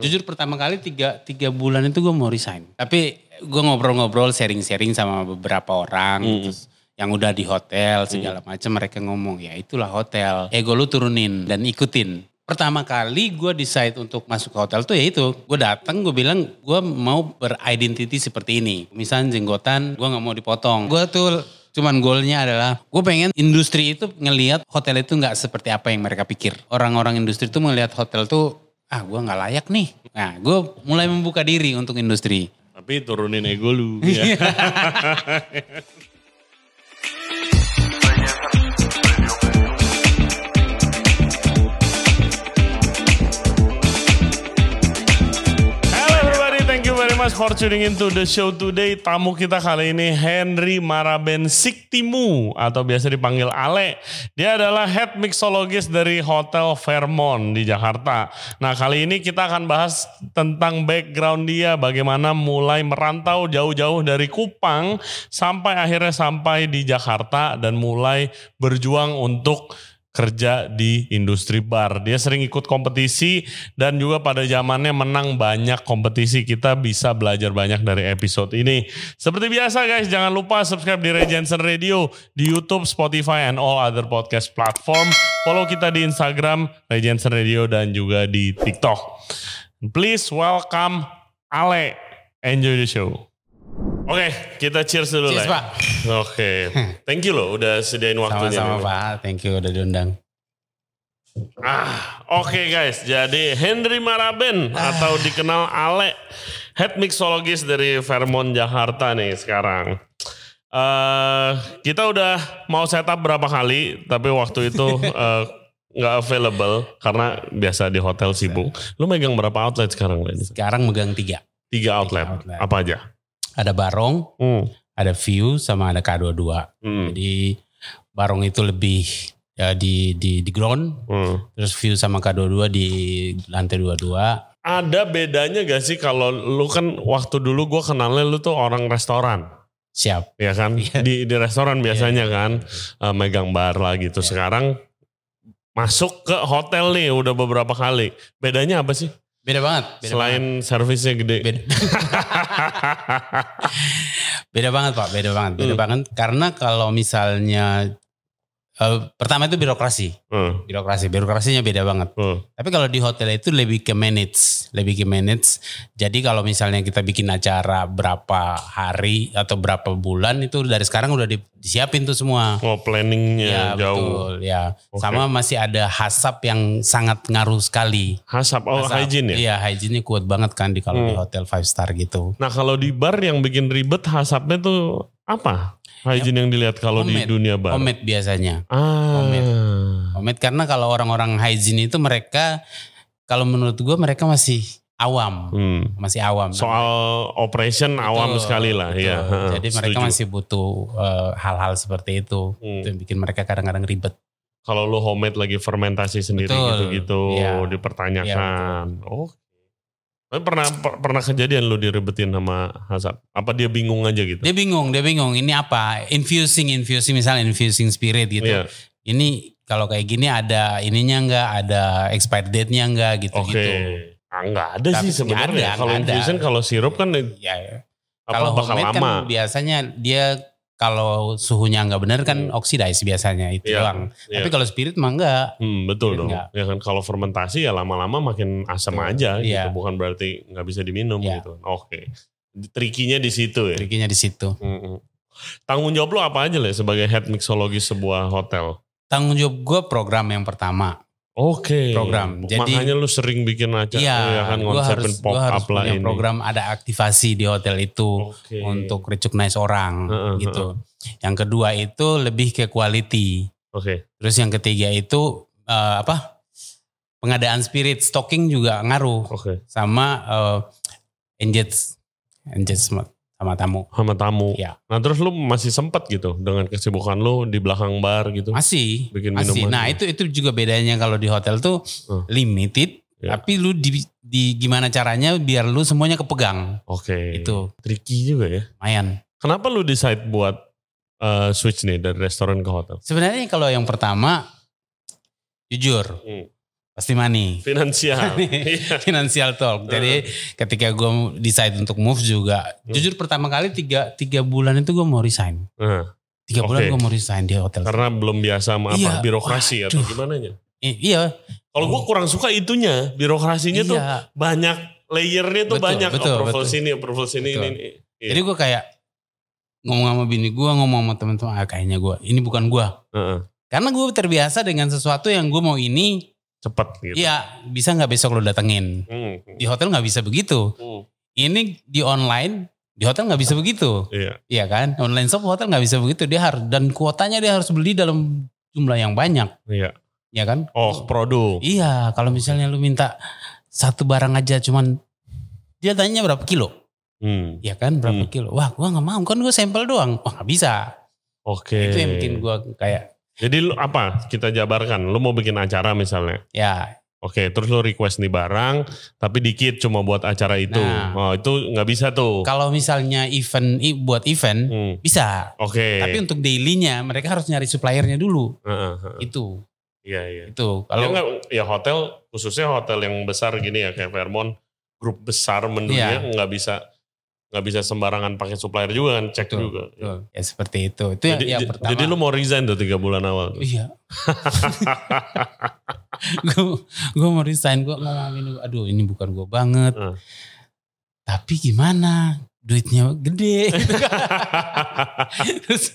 Jujur pertama kali tiga, tiga bulan itu gue mau resign. Tapi gue ngobrol-ngobrol, sharing-sharing sama beberapa orang. Terus yang udah di hotel segala macam mereka ngomong ya itulah hotel. Ego lu turunin dan ikutin. Pertama kali gue decide untuk masuk ke hotel tuh ya itu. Gue datang gue bilang gue mau beridentity seperti ini. Misalnya jenggotan gue nggak mau dipotong. Gue tuh cuman goalnya adalah gue pengen industri itu ngelihat hotel itu nggak seperti apa yang mereka pikir. Orang-orang industri itu melihat hotel tuh ah gue nggak layak nih. Nah gue mulai membuka diri untuk industri. Tapi turunin ego lu. ya. much for tuning into the show today. Tamu kita kali ini Henry Maraben Siktimu atau biasa dipanggil Ale. Dia adalah head mixologist dari Hotel Fairmont di Jakarta. Nah kali ini kita akan bahas tentang background dia, bagaimana mulai merantau jauh-jauh dari Kupang sampai akhirnya sampai di Jakarta dan mulai berjuang untuk kerja di industri bar. Dia sering ikut kompetisi dan juga pada zamannya menang banyak kompetisi. Kita bisa belajar banyak dari episode ini. Seperti biasa guys, jangan lupa subscribe di Regensen Radio di YouTube, Spotify, and all other podcast platform. Follow kita di Instagram, Regensen Radio, dan juga di TikTok. Please welcome Ale. Enjoy the show. Oke, kita cheers dulu Cheers, lah. Pak. Oke, thank you loh udah sediain waktunya. Sama-sama. Pak, thank you udah diundang. Ah, oke guys. Jadi Henry Maraben atau dikenal Ale, head mixologist dari Fairmont Jakarta nih sekarang. eh kita udah mau setup berapa kali, tapi waktu itu eh, nggak available karena biasa di hotel sibuk. Lu megang berapa outlet sekarang, Len? Sekarang megang tiga. Tiga outlet. outlet. Apa aja? Ada Barong, Hmm. ada View, sama ada K22. Hmm. Jadi Barong itu lebih ya di di di ground, hmm. terus View sama K22 di lantai 22. Ada bedanya gak sih kalau lu kan waktu dulu gue kenalnya lu tuh orang restoran. Siap. ya kan Iya. di di restoran biasanya kan eh, megang bar lah gitu Iya. sekarang masuk ke hotel nih udah beberapa kali bedanya apa sih Beda banget. Beda selain servisnya gede Beda. beda banget Pak, beda banget, beda Hmm. banget. Karena kalau misalnya eh, pertama itu birokrasi, Hmm, birokrasi, birokrasinya beda banget. hmm, Tapi kalau di hotel itu lebih ke manage, lebih ke manage. Jadi kalau misalnya kita bikin acara berapa hari atau berapa bulan itu dari sekarang udah di- disiapin tuh semua. oh planningnya Ya jauh betul, ya. Oke. Sama masih ada hasap yang sangat ngaruh sekali. hasap oh Hasap. hygiene ya Iya, hygiene kuat banget kan di kalau di Hmm. hotel five star gitu. nah kalau di bar yang bikin ribet hasapnya tuh apa hygiene yang dilihat kalau di Homemade. dunia bar Homemade biasanya. ah Homemade. Homemade karena kalau orang-orang hygiene itu mereka kalau menurut gua mereka masih awam, Hmm. masih awam. soal operation awam Betul, sekali lah betul. ya Jadi mereka setuju. masih butuh eh, hal-hal seperti itu. Hmm. Itu yang bikin mereka kadang-kadang ribet. kalau lu homemade lagi fermentasi sendiri Betul. gitu-gitu Iya. dipertanyakan. oh. Tapi pernah per- pernah kejadian lu diribetin sama Hasab? Apa dia bingung aja gitu? Dia bingung, dia bingung. Ini apa? Infusing, infusing misalnya infusing spirit gitu. Iya. Ini kalau kayak gini ada ininya enggak, ada expired date-nya enggak gitu Oke. gitu. Ah, nggak ada Tapi sih sebenarnya. Kalau infusion kalau sirup kan Ya, ya. apa kalau bakal lama. kan biasanya dia kalau suhunya nggak benar kan oxidize biasanya itu Iya, doang. iya. Tapi kalau spirit mah enggak. Hmm, betul dong. Enggak. Ya kan kalau fermentasi ya lama-lama makin asam Betul. aja gitu. Iya. Bukan berarti nggak bisa diminum Iya. gitu. Oke. Trikinya di situ ya. Trikinya di situ. Mm-mm. Tanggung jawab lu apa aja lah sebagai head mixologi sebuah hotel? Tanggung jawab gue program yang pertama. Oke. Program. Jadi- makanya lu sering bikin acara Iya, ya kan ngonsepin harus, pop gua harus up lah ini. program ada aktivasi di hotel itu Oke. untuk recognize orang Heeh, gitu. Yang kedua itu lebih ke quality. Oke. Terus yang ketiga itu eh, apa? Pengadaan spirit stocking juga ngaruh Oke. sama eh, engage engage sama, tamu. Sama tamu. Ya. Nah terus lu masih sempet gitu dengan kesibukan lu di belakang bar gitu. Masih, Bikin masih. minuman. Nah itu itu juga bedanya kalau di hotel tuh Hmm. limited, Ya. tapi lu di, di gimana caranya biar lu semuanya kepegang. Oke. Itu Tricky juga ya. lumayan. Kenapa lu decide buat uh, switch nih dari restoran ke hotel? Sebenarnya kalau yang pertama, jujur, Hmm. Pasti money. Finansial. Iya. Financial talk. Jadi ketika gue decide untuk move juga, Hmm. jujur pertama kali tiga, tiga bulan itu gue mau resign. Nah, Tiga bulan Oke. gue mau resign di hotel. karena belum biasa sama apa Iya, birokrasi atau waduh. gimana nya. I- iya, Kalau gue kurang suka itunya, birokrasinya tuh iya. banyak layernya tuh Betul, banyak betul, approval betul. sini, approval sini Betul. ini. ini. Iya. Jadi gue kayak ngomong sama bini gue, ngomong sama teman-teman, ah kayaknya gue, ini bukan gue. Heeh, Karena gue terbiasa dengan sesuatu yang gue mau ini, cepet gitu. iya bisa nggak besok lo datengin. Hmm, Di hotel nggak bisa begitu. hmm, Ini di online, di hotel nggak bisa begitu. Iya. Iya kan? Online shop hotel nggak bisa begitu. Dia harus dan kuotanya dia harus beli dalam jumlah yang banyak, Iya. ya kan? Oh, produk. Iya, kalau misalnya lu minta satu barang aja cuman dia tanya berapa kilo, Hmm, ya kan? Berapa Hmm. kilo? Wah, gua nggak mau kan gue sampel doang. Wah, nggak bisa. Oke. Itu yang bikin gua kayak Jadi lu apa? Kita jabarkan. Lu mau bikin acara misalnya. ya Oke, terus lu request nih barang, tapi dikit cuma buat acara itu. Nah. oh, itu nggak bisa tuh. kalau misalnya event buat event Hmm, bisa. Oke. Tapi untuk dailynya mereka harus nyari suppliernya dulu. Heeh, heeh. Itu, Iya, iya. itu. Ya, Kalau nggak, ya hotel, khususnya hotel yang besar gini ya kayak Fairmont, grup besar menunya Iya. nggak bisa nggak bisa sembarangan pakai supplier juga kan, cek Betul, juga. Betul. Ya seperti itu. Itu yang, Jadi, yang pertama. jadi lu mau resign tuh tiga bulan awal. tuh? Iya. gue mau resign gue ngomongin aduh ini bukan gue banget Hmm. tapi gimana duitnya gede gitu kan. terus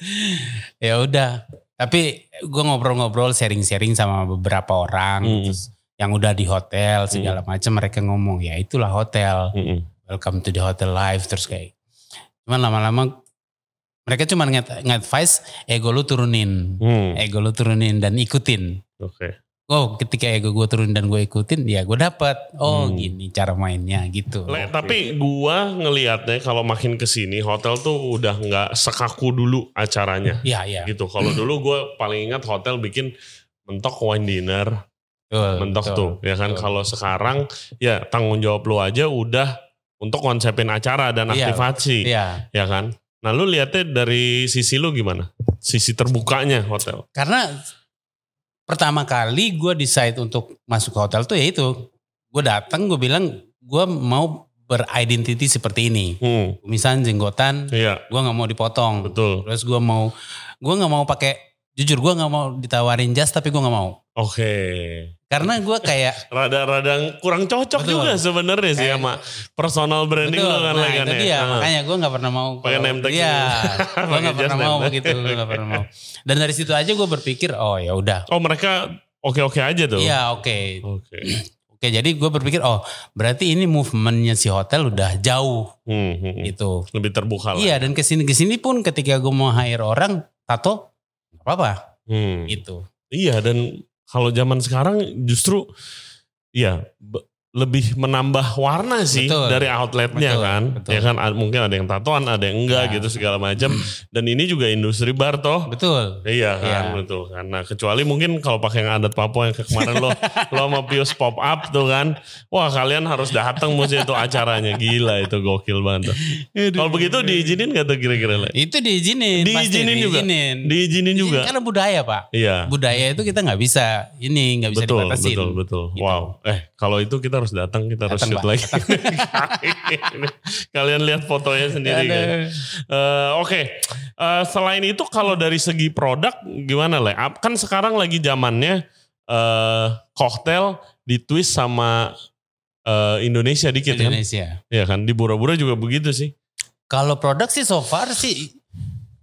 ya udah tapi gue ngobrol-ngobrol sharing-sharing sama beberapa orang Hmm. terus yang udah di hotel segala macam mereka ngomong ya itulah hotel Mm-mm. Welcome to the hotel life terus kayak cuman lama-lama mereka cuma nge-advise ego lu turunin Hmm, ego lu turunin dan ikutin Oke. oh ketika ego gue turun dan gue ikutin ya gue dapat oh Hmm. gini cara mainnya gitu Le, tapi gua ngelihatnya kalau makin ke sini hotel tuh udah nggak sekaku dulu acaranya. Iya iya Gitu. Kalau dulu gua paling ingat hotel bikin mentok wine dinner, betul, mentok betul. tuh, ya kan. Kalau sekarang ya tanggung jawab lu aja udah untuk konsepin acara dan Iya, aktivasi, Iya ya kan. Nah lu lihatnya dari sisi lu gimana? Sisi terbukanya hotel. karena pertama kali gue decide untuk masuk ke hotel tuh ya itu gue datang gue bilang gue mau beridentity seperti ini Hmm, misalnya jenggotan iya gue nggak mau dipotong betul. terus gue mau gue nggak mau pakai jujur gue nggak mau ditawarin jas tapi gue nggak mau Oke. karena gue kayak Rada-rada kurang cocok Betul. juga sebenarnya sih sama personal branding Betul, lu kan nah lagi kan itu ya. dia Ah. makanya gue nggak pernah mau Pakai name tag Iya, gitu. gue nggak pernah mau begitu, gue nggak pernah mau. Dan dari situ aja gue berpikir, oh ya udah, Oh mereka oke-oke aja tuh? iya oke, Oke. oke. Jadi gue berpikir, oh berarti ini movementnya si hotel udah jauh Hmm, hmm, hmm. gitu. Lebih terbuka lah. Iya dan ke sini ke sini pun ketika gue mau hire orang, tato apa-apa Hmm. gitu. Iya dan kalau zaman sekarang justru iya lebih menambah warna sih Betul. dari outletnya Betul, kan. betul. Ya kan mungkin ada yang tatoan, ada yang enggak Ya. gitu segala macam. Dan ini juga industri bar toh. Betul. Iya kan, Iya. betul. Nah, kecuali mungkin kalau pakai yang adat Papua yang ke- kemarin lo lo sama Pius pop up tuh kan. Wah, kalian harus datang mesti itu acaranya. Gila itu gokil banget. tuh. Kalau begitu diizinin gak tuh kira-kira? Itu diizinin, pasti Diizinin juga? diizinin. Diizinin juga. Karena budaya pak. Iya. Budaya itu kita nggak bisa ini nggak bisa betul, dibatasin. betul, betul. Gitu. Wow. Eh, kalau itu kita harus datang, kita harus Datang, shoot Pak. lagi. Kalian lihat fotonya sendiri kan. Eh, Oke, Eh, selain itu kalau dari segi produk gimana le? Ap- Kan sekarang lagi zamannya eh koktail ditwist sama eh, Indonesia dikit kan? Indonesia. Iya kan? Di Bura-Bura juga begitu sih. Kalau produk sih so far sih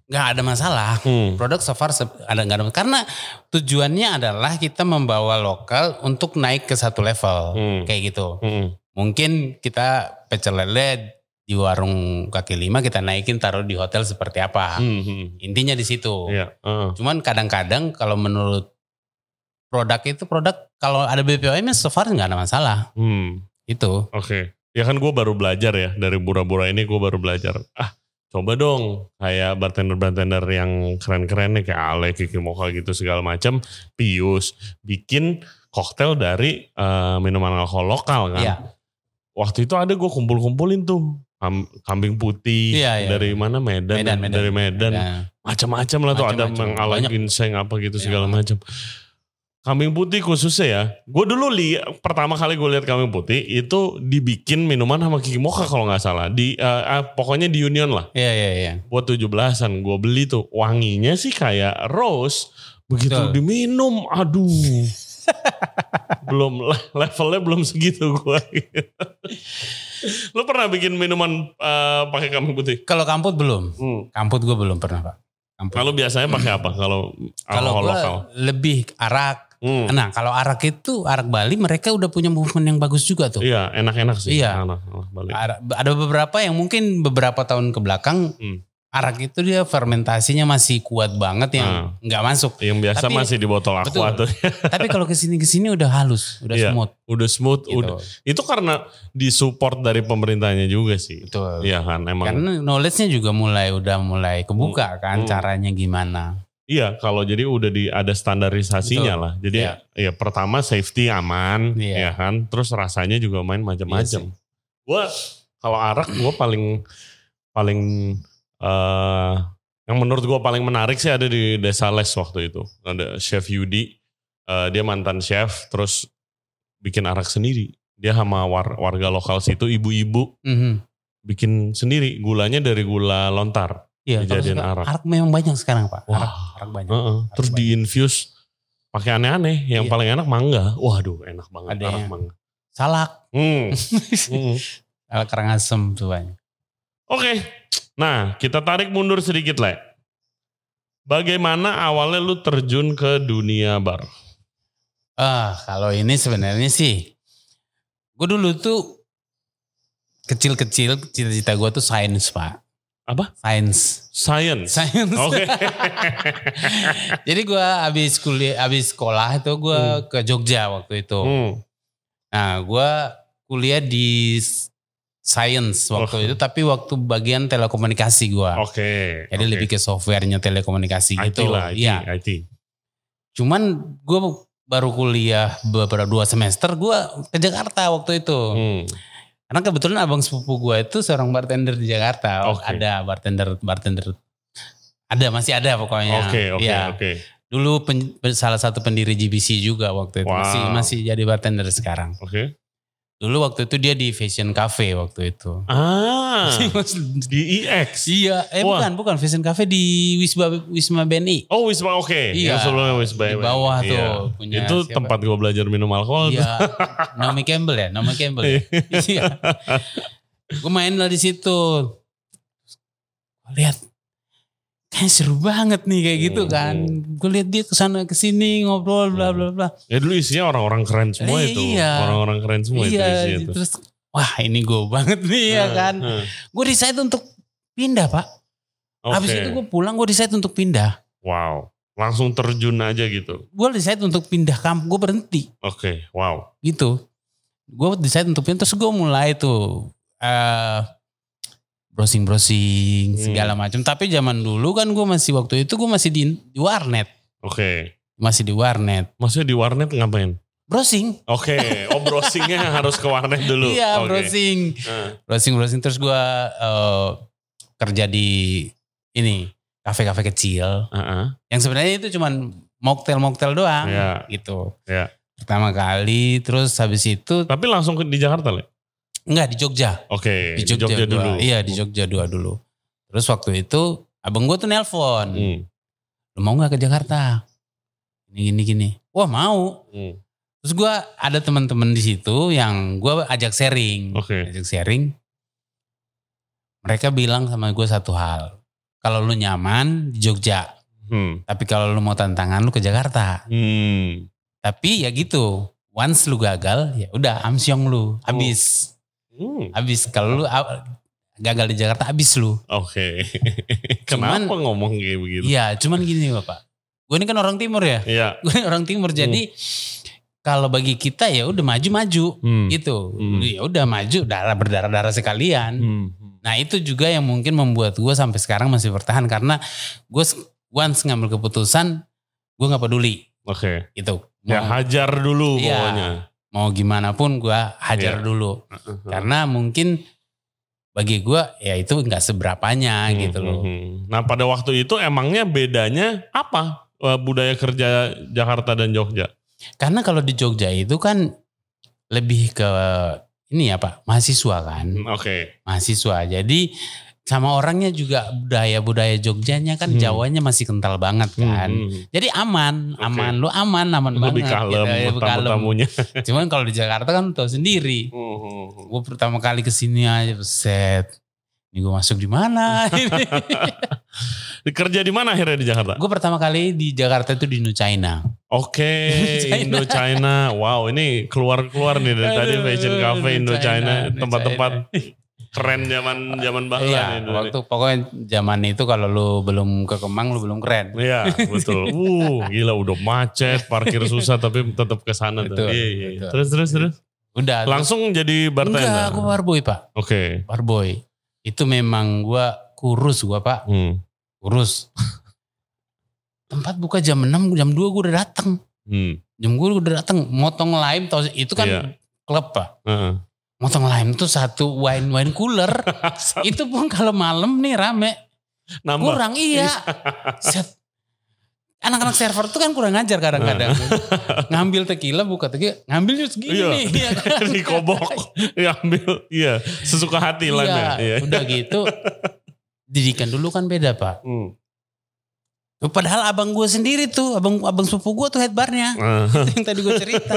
nggak ada masalah. Hmm. Produk so far ada nggak ada karena tujuannya adalah kita membawa lokal untuk naik ke satu level Hmm. kayak gitu. Hmm. Mungkin kita pecel lele di warung kaki lima kita naikin taruh di hotel seperti apa. Hmm. hmm. Intinya di situ. Iya. eh. Cuman kadang-kadang kalau menurut produk itu produk kalau ada BPOM so far nggak ada masalah. Hmm. Itu. Oke. Ya kan gue baru belajar ya dari Bura-Bura ini gue baru belajar. Ah coba dong kayak bartender-bartender yang keren-keren nih kayak Ale, Kiki Mocha gitu segala macam. Pius bikin koktail dari eh, minuman alkohol lokal kan. Iya. Waktu itu ada gue kumpul-kumpulin tuh. Kam- kambing putih Iya, iya. dari mana Medan, Medan? Medan. dari Medan Nah, macam-macam lah tuh ada Macam-macam. yang ala Banyak. ginseng apa gitu Iya. segala macam Kambing putih khususnya ya. Gue dulu li pertama kali gue lihat kambing putih itu dibikin minuman sama Kiki Mocha kalau nggak salah. Di eh, eh, pokoknya di Union lah. Iya iya iya. Buat 17-an gue beli tuh. Wanginya sih kayak rose. Begitu Betul. diminum, aduh. belum le- levelnya belum segitu gue. Lo pernah bikin minuman eh, pakai kambing putih? Kalau kamput belum. Hmm. Kamput gue belum pernah pak. Kalau biasanya pakai apa? Kalau Kalau lokal? lebih arak. Hmm. Nah kalau arak itu arak Bali mereka udah punya movement yang bagus juga tuh. Iya, enak-enak sih. Iya. Enak, enak. Arak- ada beberapa yang mungkin beberapa tahun ke belakang Hmm. arak itu dia fermentasinya masih kuat banget yang nggak masuk. Yang biasa Tapi- masih di botol aqua Betul. tuh. Tapi kalau ke sini ke sini udah halus, udah Iya. smooth. Udah smooth. Gitu. Udah. Itu karena disupport dari pemerintahnya juga sih. Betul. Iya kan, emang. Karena knowledge-nya juga mulai udah mulai kebuka kan Hmm. caranya gimana. Iya, kalau jadi udah di ada standarisasinya Betul. lah. Jadi Iya. ya pertama safety aman, Iya. ya kan. Terus rasanya juga main macam-macam. gua kalau arak gua paling paling eh yang menurut gua paling menarik sih ada di Desa Les waktu itu. Ada Chef Yudi, eh, dia mantan chef, terus bikin arak sendiri. Dia sama war- warga lokal situ, ibu-ibu Mhm. bikin sendiri. Gulanya dari gula lontar. Iya, Dijadiin arak. arak memang banyak sekarang pak. Wah. Arak, arak banyak. Heeh. Terus banyak. di-infuse pakai aneh-aneh. Yang Iya. paling enak mangga. Waduh, enak banget Ada arak yang- mangga. Salak, Hmm. Hmm. salak karangasem tuh banyak. Oke. Nah, kita tarik mundur sedikit, Le. Bagaimana awalnya lu terjun ke dunia bar? Ah, kalau ini sebenarnya sih, gue dulu tuh kecil-kecil cita-cita gue tuh sains pak. Apa? Sains. Science. Sains. Oke. Jadi gue abis kuliah, abis sekolah itu gue Hmm. ke Jogja waktu itu. Hmm. Nah, gue kuliah di science waktu Oh. itu, tapi waktu bagian telekomunikasi gue. Oke. Jadi oke. lebih ke softwarenya telekomunikasi IT gitu. lah, IT, Iya. IT. Cuman gue baru kuliah beberapa dua semester, gue ke Jakarta waktu itu. Hmm. Karena kebetulan abang sepupu gue itu seorang bartender di Jakarta. Oke. Ada bartender, bartender. Ada, masih ada pokoknya. Oke, oke, Iya. oke. Dulu pen- salah satu pendiri GBC juga waktu itu. Masih, Wow. masih jadi bartender sekarang. Oke. Dulu waktu itu dia di Fashion Cafe waktu itu. Ah, di EX. iya, eh Wah. bukan, bukan Fashion Cafe di Wisma Wisma BNI. Oh Wisma oke. Iya. Yang sebelumnya Wisma. Di bawah Iya. tuh punya Itu siapa? tempat gua belajar minum alkohol. Iya, Naomi Campbell ya, Naomi Campbell. ya? Iya. Gue main lah di situ. Lihat, kayak seru banget nih kayak gitu Hmm. kan. Gue lihat dia ke sana ke sini ngobrol bla bla bla. Ya dulu isinya orang-orang keren semua Eh, itu. iya. Orang-orang keren semua itu iya, isinya itu. terus wah ini gue banget nih ya Hmm, kan. hmm. Gue decide untuk pindah pak. Habis Oke. itu gue pulang gue decide untuk pindah. Wow. Langsung terjun aja gitu. Gue decide untuk pindah kampung, gue berhenti Oke, wow. gitu. Gue decide untuk pindah terus gue mulai tuh eh browsing browsing Hmm. segala macam. Tapi zaman dulu kan gue masih waktu itu gue masih di, di warnet, Oke. masih di warnet Maksudnya di warnet ngapain? browsing. Oke, oh browsingnya harus ke warnet dulu. Iya Oke. browsing, browsing browsing terus gue eh, kerja di ini kafe-kafe kecil uh-uh. yang sebenarnya itu cuman mocktail mocktail doang Iya. gitu. Iya. Pertama kali terus habis itu Tapi langsung ke, di Jakarta, Le? Enggak di Jogja. Oke, di Jogja, dua. dulu. Iya di Jogja dua dulu. Terus waktu itu abang gue tuh nelpon, Hmm, lu mau nggak ke Jakarta? Ini gini gini. Wah mau. hmm. Terus gue ada teman-teman di situ yang gue ajak sharing, Oke. ajak sharing. Mereka bilang sama gue satu hal, kalau lu nyaman di Jogja, Hmm. tapi kalau lu mau tantangan lu ke Jakarta. Hmm. Tapi ya gitu, once lu gagal, ya udah amsyong lu, habis, Hmm. habis. Kalau lu gagal di Jakarta, habis lu. Oke. Cuman- Kenapa ngomong kayak begitu? Iya, cuman gini bapak. Gue ini kan orang timur ya. Iya. Gue ini orang timur. Jadi kalau bagi kita ya udah maju-maju Hmm. gitu. Hmm. Ya udah maju darah berdarah-darah sekalian. Hmm. Nah itu juga yang mungkin membuat gue sampai sekarang masih bertahan karena gue once ngambil keputusan gue nggak peduli Oke. gitu. Ya hajar dulu Iya. pokoknya. Mau gimana pun gue hajar Iya. dulu. Uh-uh. Karena mungkin bagi gue ya itu nggak seberapanya Hmm, gitu loh. hmm, hmm. Nah pada waktu itu emangnya bedanya apa eh, budaya kerja Jakarta dan Jogja? Karena kalau di Jogja itu kan lebih ke ini ya Pak, mahasiswa kan. Oke. Mahasiswa. Jadi sama orangnya juga budaya-budaya Jogjanya kan Hmm. Jawanya masih kental banget kan. Hmm, hmm. Jadi aman, aman, lu aman, aman Lebih banget. kalem gitu, ya, lebih kalem. tamu-tamunya. Cuman kalau di Jakarta kan tahu sendiri. Hmm, hmm, hmm. Gue pertama kali ke sini aja, set. Ini gue masuk di mana? Kerja di mana akhirnya di Jakarta? gue pertama kali di Jakarta itu di New China. Oke, China. Indo China. Wow, ini keluar-keluar nih dari tadi Fashion Cafe Indo China, tempat-tempat keren zaman zaman bahla Iya, nih. waktu pokoknya zaman itu kalau lu belum ke Kemang lu belum keren. Iya, betul. Uh, gila udah macet, parkir susah tapi tetap ke sana tuh. Iya, iya. betul. Terus terus terus. Udah. terus- Langsung jadi Enggak, bartender. aku barboy pak. Oke. Barboy. Itu memang gua kurus gua pak. Hmm. Kurus. Tempat buka jam 6, jam 2 gua udah datang. Hmm. Jam gue udah datang. Motong lime, tau, itu kan Iya. klub pak. Heeh. Motong lime tuh satu wine wine cooler. itu pun kalau malam nih rame. Nambah. Kurang iya. Set. Anak-anak server tuh kan kurang ngajar kadang-kadang. ngambil tequila buka tequila, ngambilnya segini Iya. nih. Iya kan? Dikobok. Diambil. Iya. Sesuka hati lah. Iya, Iya. udah gitu. Didikan dulu kan beda pak. Hmm. Padahal abang gue sendiri tuh, abang abang sepupu gue tuh headbarnya. Ah. yang tadi gue cerita.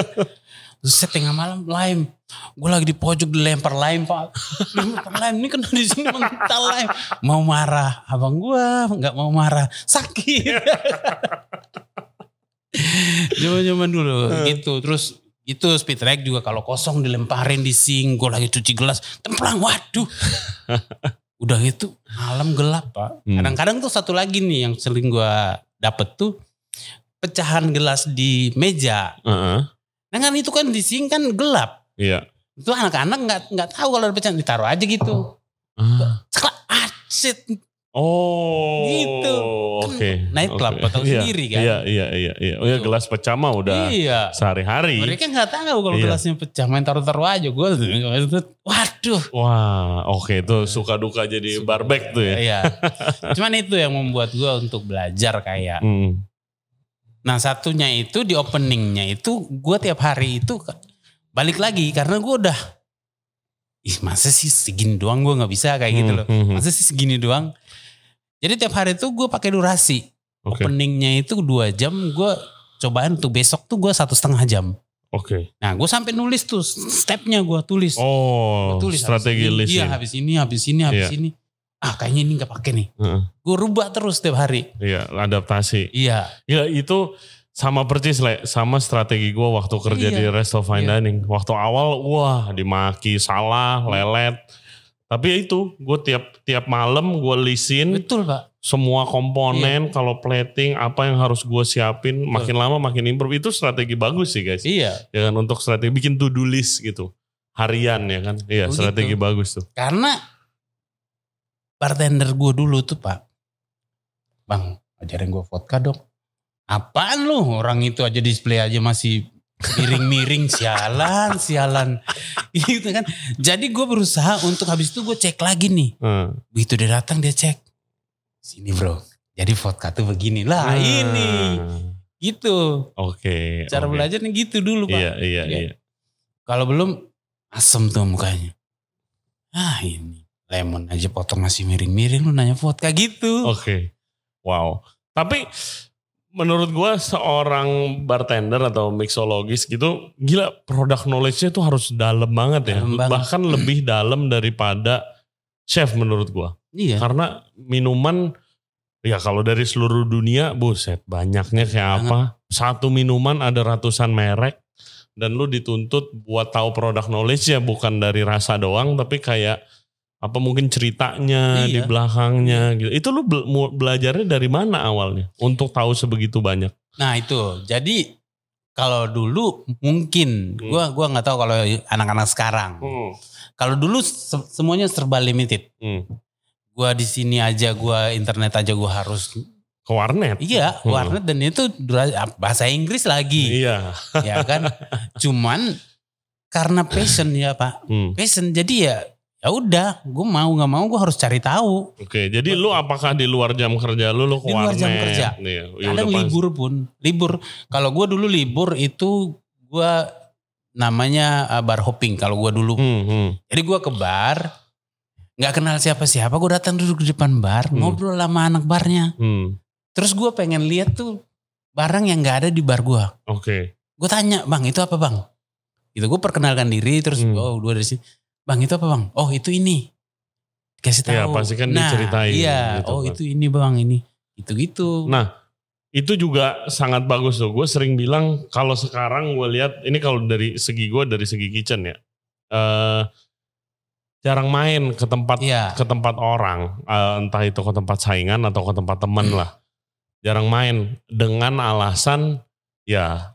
Saya tengah malam lime. Gue lagi di pojok dilempar lime pak. Dilempar lime. Ini kan di sini mental lime. Mau marah. Abang gue nggak mau marah. Sakit. Zaman-zaman dulu gitu. Terus itu speed track juga kalau kosong dilemparin di sink. Gue lagi cuci gelas. Templang. Waduh. Udah gitu malam gelap pak. Hmm. Kadang-kadang tuh satu lagi nih yang sering gue dapet tuh. Pecahan gelas di meja. Heeh. Nah kan itu kan di sini kan gelap. Iya. Itu anak-anak nggak nggak tahu kalau ada pecahan ditaruh aja gitu. Ah. Seklak, ah shit. Oh. Gitu. Oke. Night club, oke. tahu Iya, sendiri kan. Iya, iya, iya, iya. Oh ya Tuh. gelas pecah mah udah Iya. sehari-hari. Mereka nggak tahu kalau Iya. gelasnya pecah, main taruh-taruh aja. Gue, waduh. Wah, oke itu suka duka jadi Suka barbek tuh ya. Iya. Cuman itu yang membuat gue untuk belajar kayak. Hmm. Nah satunya itu di openingnya itu gue tiap hari itu balik lagi karena gue udah. Ih masa sih segini doang gue nggak bisa kayak gitu Hmm, loh. hmm, hmm. Masa sih segini doang. Jadi tiap hari itu gue pakai durasi. Oke. Openingnya itu dua jam. Gue cobain untuk besok tuh gue satu setengah jam. Oke. Nah gue sampai nulis tuh stepnya gue tulis. Oh, Gua tulis strategi list Iya ya. habis ini, habis ini, habis Iya. ini. Ah kayaknya ini nggak pakai nih. Heeh. Gue rubah terus setiap hari. Iya, adaptasi. Iya. Ya itu sama percis le, sama strategi gue waktu kerja Iya. di Resto Fine Iya. Dining. Waktu awal wah dimaki salah, lelet. Tapi ya itu gue tiap tiap malam gue lisin Betul pak. semua Iya. komponen kalau plating apa yang harus gue siapin makin lama makin improve itu strategi bagus sih guys. Iya. Ya kan untuk strategi bikin to do list gitu. Harian ya kan. Iya, Oh, strategi gitu. bagus tuh. Karena bartender gue dulu tuh pak. Bang ajarin gue vodka dong. Apaan lu orang itu aja display aja masih miring-miring sialan sialan gitu kan jadi gue berusaha untuk habis itu gue cek lagi nih Heeh. begitu dia datang dia cek sini bro jadi vodka tuh begini lah Nah, ini gitu Oke. cara oke. belajarnya gitu dulu pak Iya, iya, Iya. iya. kalau belum asem tuh mukanya ah ini lemon aja potong masih miring-miring lu nanya vodka gitu Oke. Wow. Tapi menurut gua seorang bartender atau mixologis gitu gila produk knowledge-nya tuh harus dalam banget ya. Dalam banget. Bahkan lebih dalam daripada chef menurut gua. iya Karena minuman ya kalau dari seluruh dunia buset banyaknya kayak apa. Satu minuman ada ratusan merek dan lu dituntut buat tahu produk knowledge ya bukan dari rasa doang tapi kayak apa mungkin ceritanya di Iya. belakangnya gitu. Itu lu belajarnya dari mana awalnya untuk tahu sebegitu banyak? nah itu jadi kalau dulu mungkin Hmm. gua gua nggak tahu kalau anak-anak sekarang kalau dulu se- semuanya serba limited Hmm. gua di sini aja gua internet aja gua harus Ke warnet. iya Hmm. warnet dan itu bahasa Inggris lagi Iya. ya kan cuman karena passion ya pak Hmm. passion jadi ya ya udah, gue mau nggak mau gue harus cari tahu. Oke, jadi lu apakah di luar jam kerja lu lu ke Di luar jam kerja. Iya, ya Kadang udah pas- libur pun, libur. Kalau gue dulu libur itu gue namanya uh, bar hopping kalau gue dulu. Hmm, hmm. Jadi gue ke bar, nggak kenal siapa-siapa, gue datang duduk di depan bar, Hmm. ngobrol sama anak barnya. hmm. Terus gue pengen lihat tuh barang yang nggak ada di bar gue. Oke. Gue tanya, bang itu apa bang? Itu gue perkenalkan diri, terus Hmm. oh gue dari sini, bang itu apa bang? Oh itu ini, kasih tahu. Iya, pasti kan nah, diceritain Iya, gitu oh kan. itu ini bang ini, itu gitu. Nah, itu juga sangat bagus tuh. Gue sering bilang kalau sekarang gue lihat ini kalau dari segi gue dari segi kitchen ya, eh jarang main ke tempat Iya. ke tempat orang, eh, entah itu ke tempat saingan atau ke tempat teman lah. Jarang main dengan alasan ya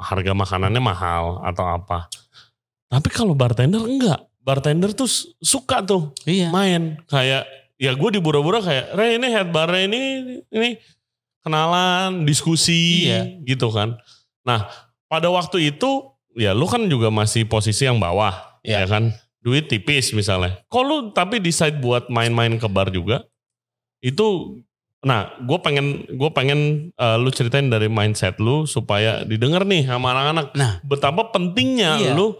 harga makanannya mahal atau apa. Tapi kalau bartender enggak. Bartender tuh su- suka tuh Iya. main kayak ya gue di Bura-Bura kayak Re ini head bar ini ini kenalan diskusi Iya. gitu kan nah pada waktu itu ya lu kan juga masih posisi yang bawah Iya. ya kan duit tipis misalnya kok lu tapi decide buat main-main ke bar juga itu nah gue pengen gue pengen eh, lu ceritain dari mindset lu supaya didengar nih sama anak-anak Nah. betapa pentingnya Iya. lu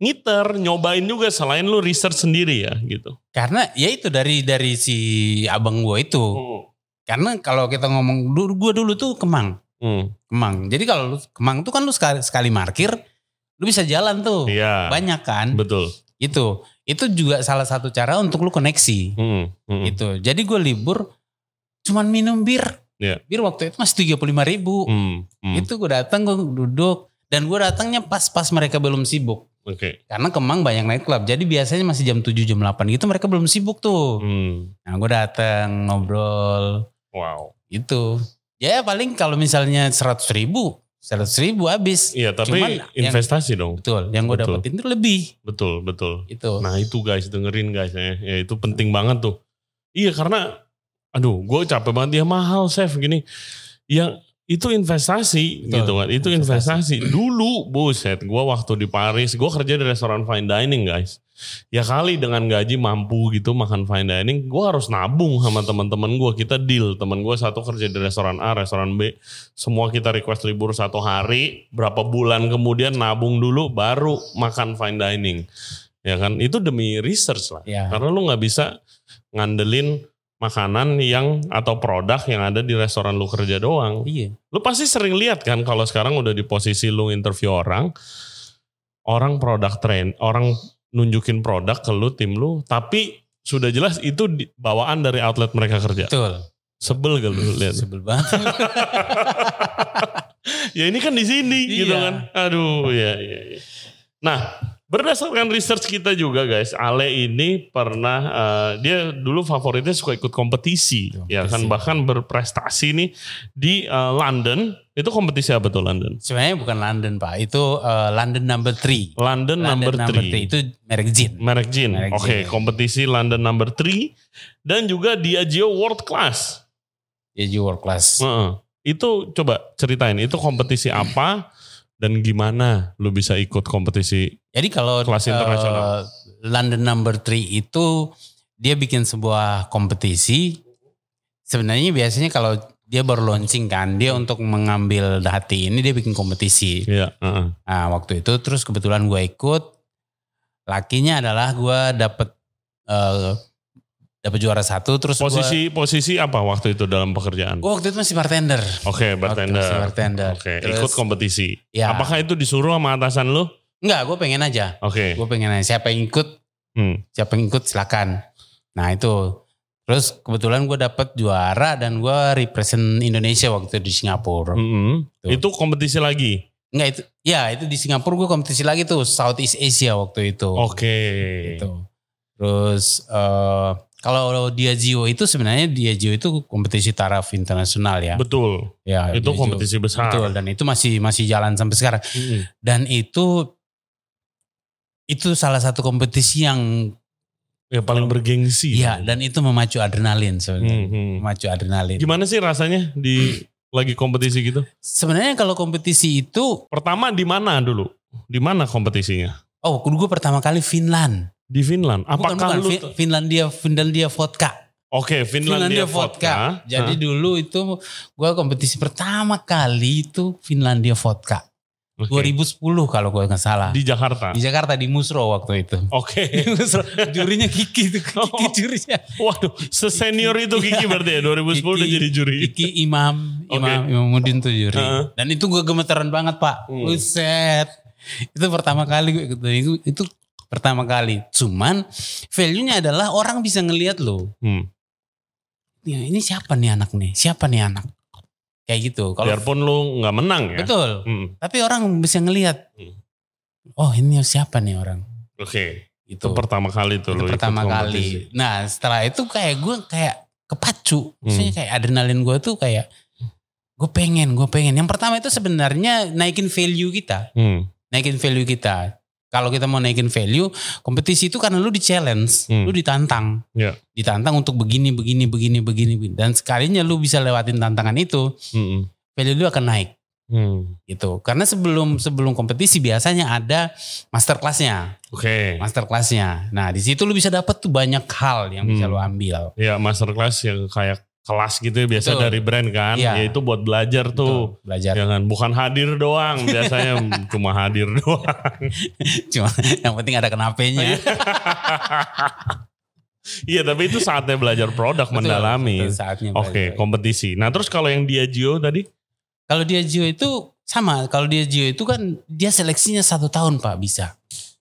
ngiter nyobain juga selain lu research sendiri ya gitu Karena ya itu dari dari si abang gue itu. Karena kalau kita ngomong dulu gue dulu tuh Kemang, Hmm. Kemang. Jadi kalau lu Kemang tuh kan lu sekali, sekali parkir, lu bisa jalan tuh. Iya. Banyak kan? Betul. Itu. Itu juga salah satu cara untuk lu koneksi. Hmm. Hmm. Gitu. Jadi gue libur cuman minum bir. Iya. Bir waktu itu masih 35 ribu. Hmm. Hmm. Itu gue datang gue duduk. Dan gue datangnya pas-pas mereka belum sibuk. Oke. Karena Kemang banyak night club. Jadi biasanya masih jam 7 jam 8 gitu mereka belum sibuk tuh. Hmm. Nah gue datang ngobrol Wow. gitu. Ya paling kalau misalnya 100 ribu, 100 ribu habis. Iya, tapi Cuman yang- investasi dong. Betul, yang gue dapetin tuh lebih. Betul, betul. Itu. Nah itu guys, dengerin guys ya. Ya itu penting banget tuh. Iya karena, aduh gue capek banget. Ya mahal chef gini. Ya itu investasi Betul, gitu kan. Itu investasi. Dulu buset, gue waktu di Paris, gue kerja di restoran fine dining guys. Ya kali dengan gaji mampu gitu makan fine dining, gue harus nabung sama teman-teman gue. Kita deal, teman gue satu kerja di restoran A, restoran B. Semua kita request libur satu hari, berapa bulan kemudian nabung dulu, baru makan fine dining. Ya kan, itu demi research lah. Ya. Karena lu nggak bisa ngandelin makanan yang atau produk yang ada di restoran lu kerja doang. Iya. Lu pasti sering lihat kan kalau sekarang udah di posisi lu interview orang, orang produk train, orang nunjukin produk ke lu tim lu, tapi sudah jelas itu bawaan dari outlet mereka kerja. Betul. Sebel gak lu lihat? Sebel banget. ya ini kan di sini Iya. gitu kan. Aduh, ya ya. ya. Nah, berdasarkan research kita juga guys, Ale ini pernah eh, dia dulu favoritnya suka ikut kompetisi, ya kan Kompetisi. bahkan berprestasi nih di eh, London. Itu kompetisi apa tuh London? Sebenarnya bukan London pak, itu uh, London number 3. London, number 3. Itu merek Jin. Merek Jin. Oke, Jin. kompetisi London number 3 dan juga Diageo World Class. Ya world class. Heeh. Itu coba ceritain, itu kompetisi apa dan gimana lu bisa ikut kompetisi Jadi kalau Kelas eh, internasional. London number 3 itu dia bikin sebuah kompetisi. Sebenarnya biasanya kalau dia baru launching kan, dia untuk mengambil hati ini dia bikin kompetisi. Iya, heeh. Nah waktu itu terus kebetulan gue ikut, lakinya adalah gue dapet eh dapet juara satu terus gua- Posisi posisi apa waktu itu dalam pekerjaan? gue waktu itu masih bartender. Oke, bartender. Waktu masih bartender. Oke, Terus- ikut kompetisi. Ya. Apakah itu disuruh sama atasan lu? Enggak, gue pengen aja. Oke. Gue pengen aja. Siapa yang ikut, Hmm. siapa yang ikut silakan. Nah itu. Terus kebetulan gue dapet juara dan gue represent Indonesia waktu itu di Singapura. Tuh. Itu kompetisi lagi. Enggak itu, ya itu di Singapura gue kompetisi lagi tuh Southeast Asia waktu itu. Oke. Gitu. Terus eh kalau Diageo itu sebenarnya Diageo itu kompetisi taraf internasional ya. Betul. ya Itu Diageo. kompetisi besar. Betul dan itu masih masih jalan sampai sekarang. Mm-mm. Dan itu itu salah satu kompetisi yang Ya paling bergengsi. Iya, dan itu memacu adrenalin sebenarnya. Hmm, hmm. Memacu adrenalin. Gimana sih rasanya di lagi kompetisi gitu? Sebenarnya kalau kompetisi itu, Pertama di mana dulu? Di mana kompetisinya? oh gue pertama kali Finland. Di Finland. Bukan, Apakah bukan. lu Fin- Finlandia Finlandia vodka. Oke, Finlandia, vodka. Jadi Hah? dulu itu gua kompetisi pertama kali itu Finlandia vodka. Oke. 2010 kalau gua nggak salah. di Jakarta. Di Jakarta di Musro waktu itu. Oke. Di Musro. Jurinya Kiki itu Kiki Oh. jurinya. Waduh, sesenior itu Kiki berarti ya 2010 udah Kiki- jadi juri. Kiki Imam, Oke. Imam Imamuddin tuh juri. Heeh. Dan itu gue gemeteran banget pak. Hmm. Buset. Itu pertama kali gue ikut. Itu, itu pertama kali. Cuman value-nya adalah orang bisa ngelihat lo. Hmm. Ya, ini siapa nih anak nih? Siapa nih anak? Kayak gitu. Kalau Biarpun lu nggak menang ya. betul. Hmm. Tapi orang bisa ngelihat. Hmm. Oh ini siapa nih orang? Oke. Gitu. Itu pertama kali tuh Itu lu pertama kali. Nah setelah itu kayak gue kayak kepacu. Hmm. Maksudnya kayak adrenalin gue tuh kayak gue pengen, gue pengen. Yang pertama itu sebenarnya naikin value kita, Hmm. naikin value kita. Kalau kita mau naikin value, kompetisi itu karena lu di challenge, Hmm. lu ditantang, Ya. ditantang untuk begini, begini, begini, begini. Dan sekalinya lu bisa lewatin tantangan itu, Hmm. value lu akan naik Hmm. gitu. Karena sebelum sebelum kompetisi biasanya ada master classnya, Oke. master classnya. Nah di situ lu bisa dapat tuh banyak hal yang bisa Hmm. lu ambil. Ya masterclass yang kayak kelas gitu ya biasa Betul. dari brand kan. Iya. Ya itu buat belajar tuh. Tuh, belajar. Jangan bukan hadir doang. Biasanya cuma hadir doang. Cuma yang penting ada kenapenya. Iya tapi itu saatnya belajar produk mendalami. Betul, saatnya Oke belajar. kompetisi. Nah terus kalau yang Diageo tadi? Kalau dia Gio itu sama. Kalau dia Gio itu kan dia seleksinya satu tahun pak bisa.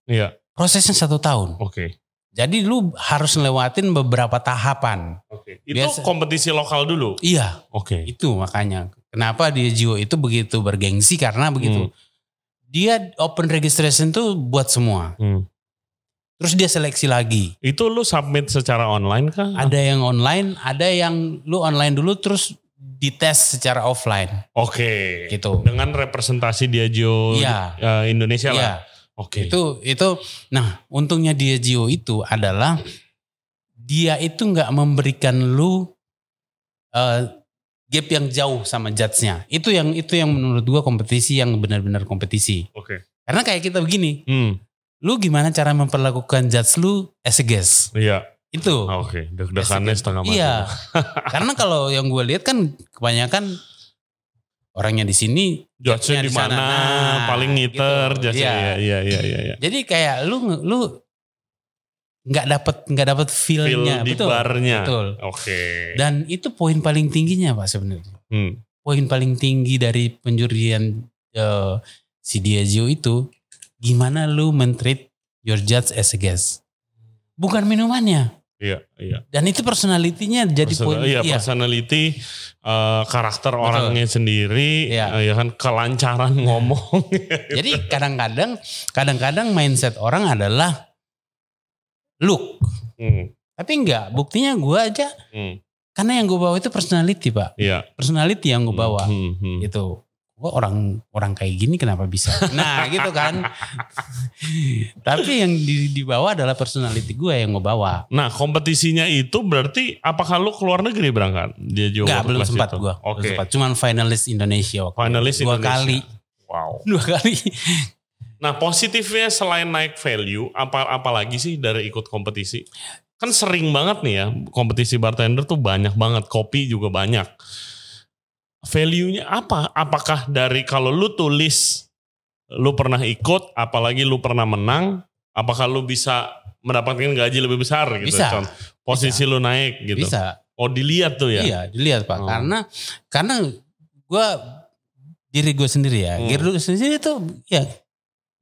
Iya. Prosesnya satu tahun. Oke. Jadi lu harus ngelewatin beberapa tahapan. Oke. Itu Biasa. kompetisi lokal dulu. Iya Oke. itu makanya. Kenapa dia Gio itu begitu bergengsi karena begitu. Hmm. Dia open registration tuh buat semua. Hmm. Terus dia seleksi lagi. Itu lu submit secara online kah? Ada yang online, ada yang lu online dulu terus dites secara offline Oke. gitu. Dengan representasi Diageo Iya. eh, Indonesia lah. Oke. Itu itu nah untungnya dia Gio itu adalah dia itu nggak memberikan lu eh, gap yang jauh sama judge-nya. Itu yang itu yang menurut gua kompetisi yang benar-benar kompetisi. Oke. Karena kayak kita begini, Hmm. lu gimana cara memperlakukan judge lu as a guest? Iya. Itu. Oke. Deg-degannya setengah mati. Iya. Karena kalau yang gue lihat kan kebanyakan orangnya di sini Judge-nya Judge-nya di mana? Nah, paling ngiter. gitu. Judge-nya. Iya. Iya, iya, iya, iya. Jadi kayak lu lu nggak dapet nggak dapet Feel feel-nya, di betul. barnya. Betul. Oke. Dan itu poin paling tingginya pak sebenarnya. Hmm. Poin paling tinggi dari penjurian eh, si Diageo itu gimana lu mentreat your judge as a guest. Bukan minumannya. Iya, iya. Dan itu personalitinya jadi Personal- poin. iya, iya. personality, eh, karakter orangnya sendiri, Iya. eh, ya kan kelancaran ngomong. Jadi kadang-kadang kadang-kadang mindset orang adalah look. Hmm, Tapi enggak, buktinya gue aja hmm, karena yang gue bawa itu personality pak. Iya. Personality yang gue bawa. Hmm, hmm. gitu. Gue orang orang kayak gini kenapa bisa? Nah gitu kan. Tapi yang di, dibawa adalah personality gue yang gue bawa. Nah kompetisinya itu berarti apakah lu keluar negeri berangkat? Dia juga Enggak belum sempat gue. Oke. Cuman finalis Indonesia waktu. Finalis dua Indonesia. kali. Wow. Dua kali. Nah positifnya selain naik value, apa apa lagi sih dari ikut kompetisi? Kan sering banget nih ya kompetisi bartender tuh banyak banget, kopi juga banyak. Value-nya apa? Apakah dari kalau lu tulis lu pernah ikut, apalagi lu pernah menang, apakah lu bisa mendapatkan gaji lebih besar gitu? Bisa. Contoh, posisi lu naik gitu. Bisa. Oh dilihat tuh ya? Iya dilihat pak. Oh. Karena karena gue diri gue sendiri ya. Hmm. Diri gue sendiri itu ya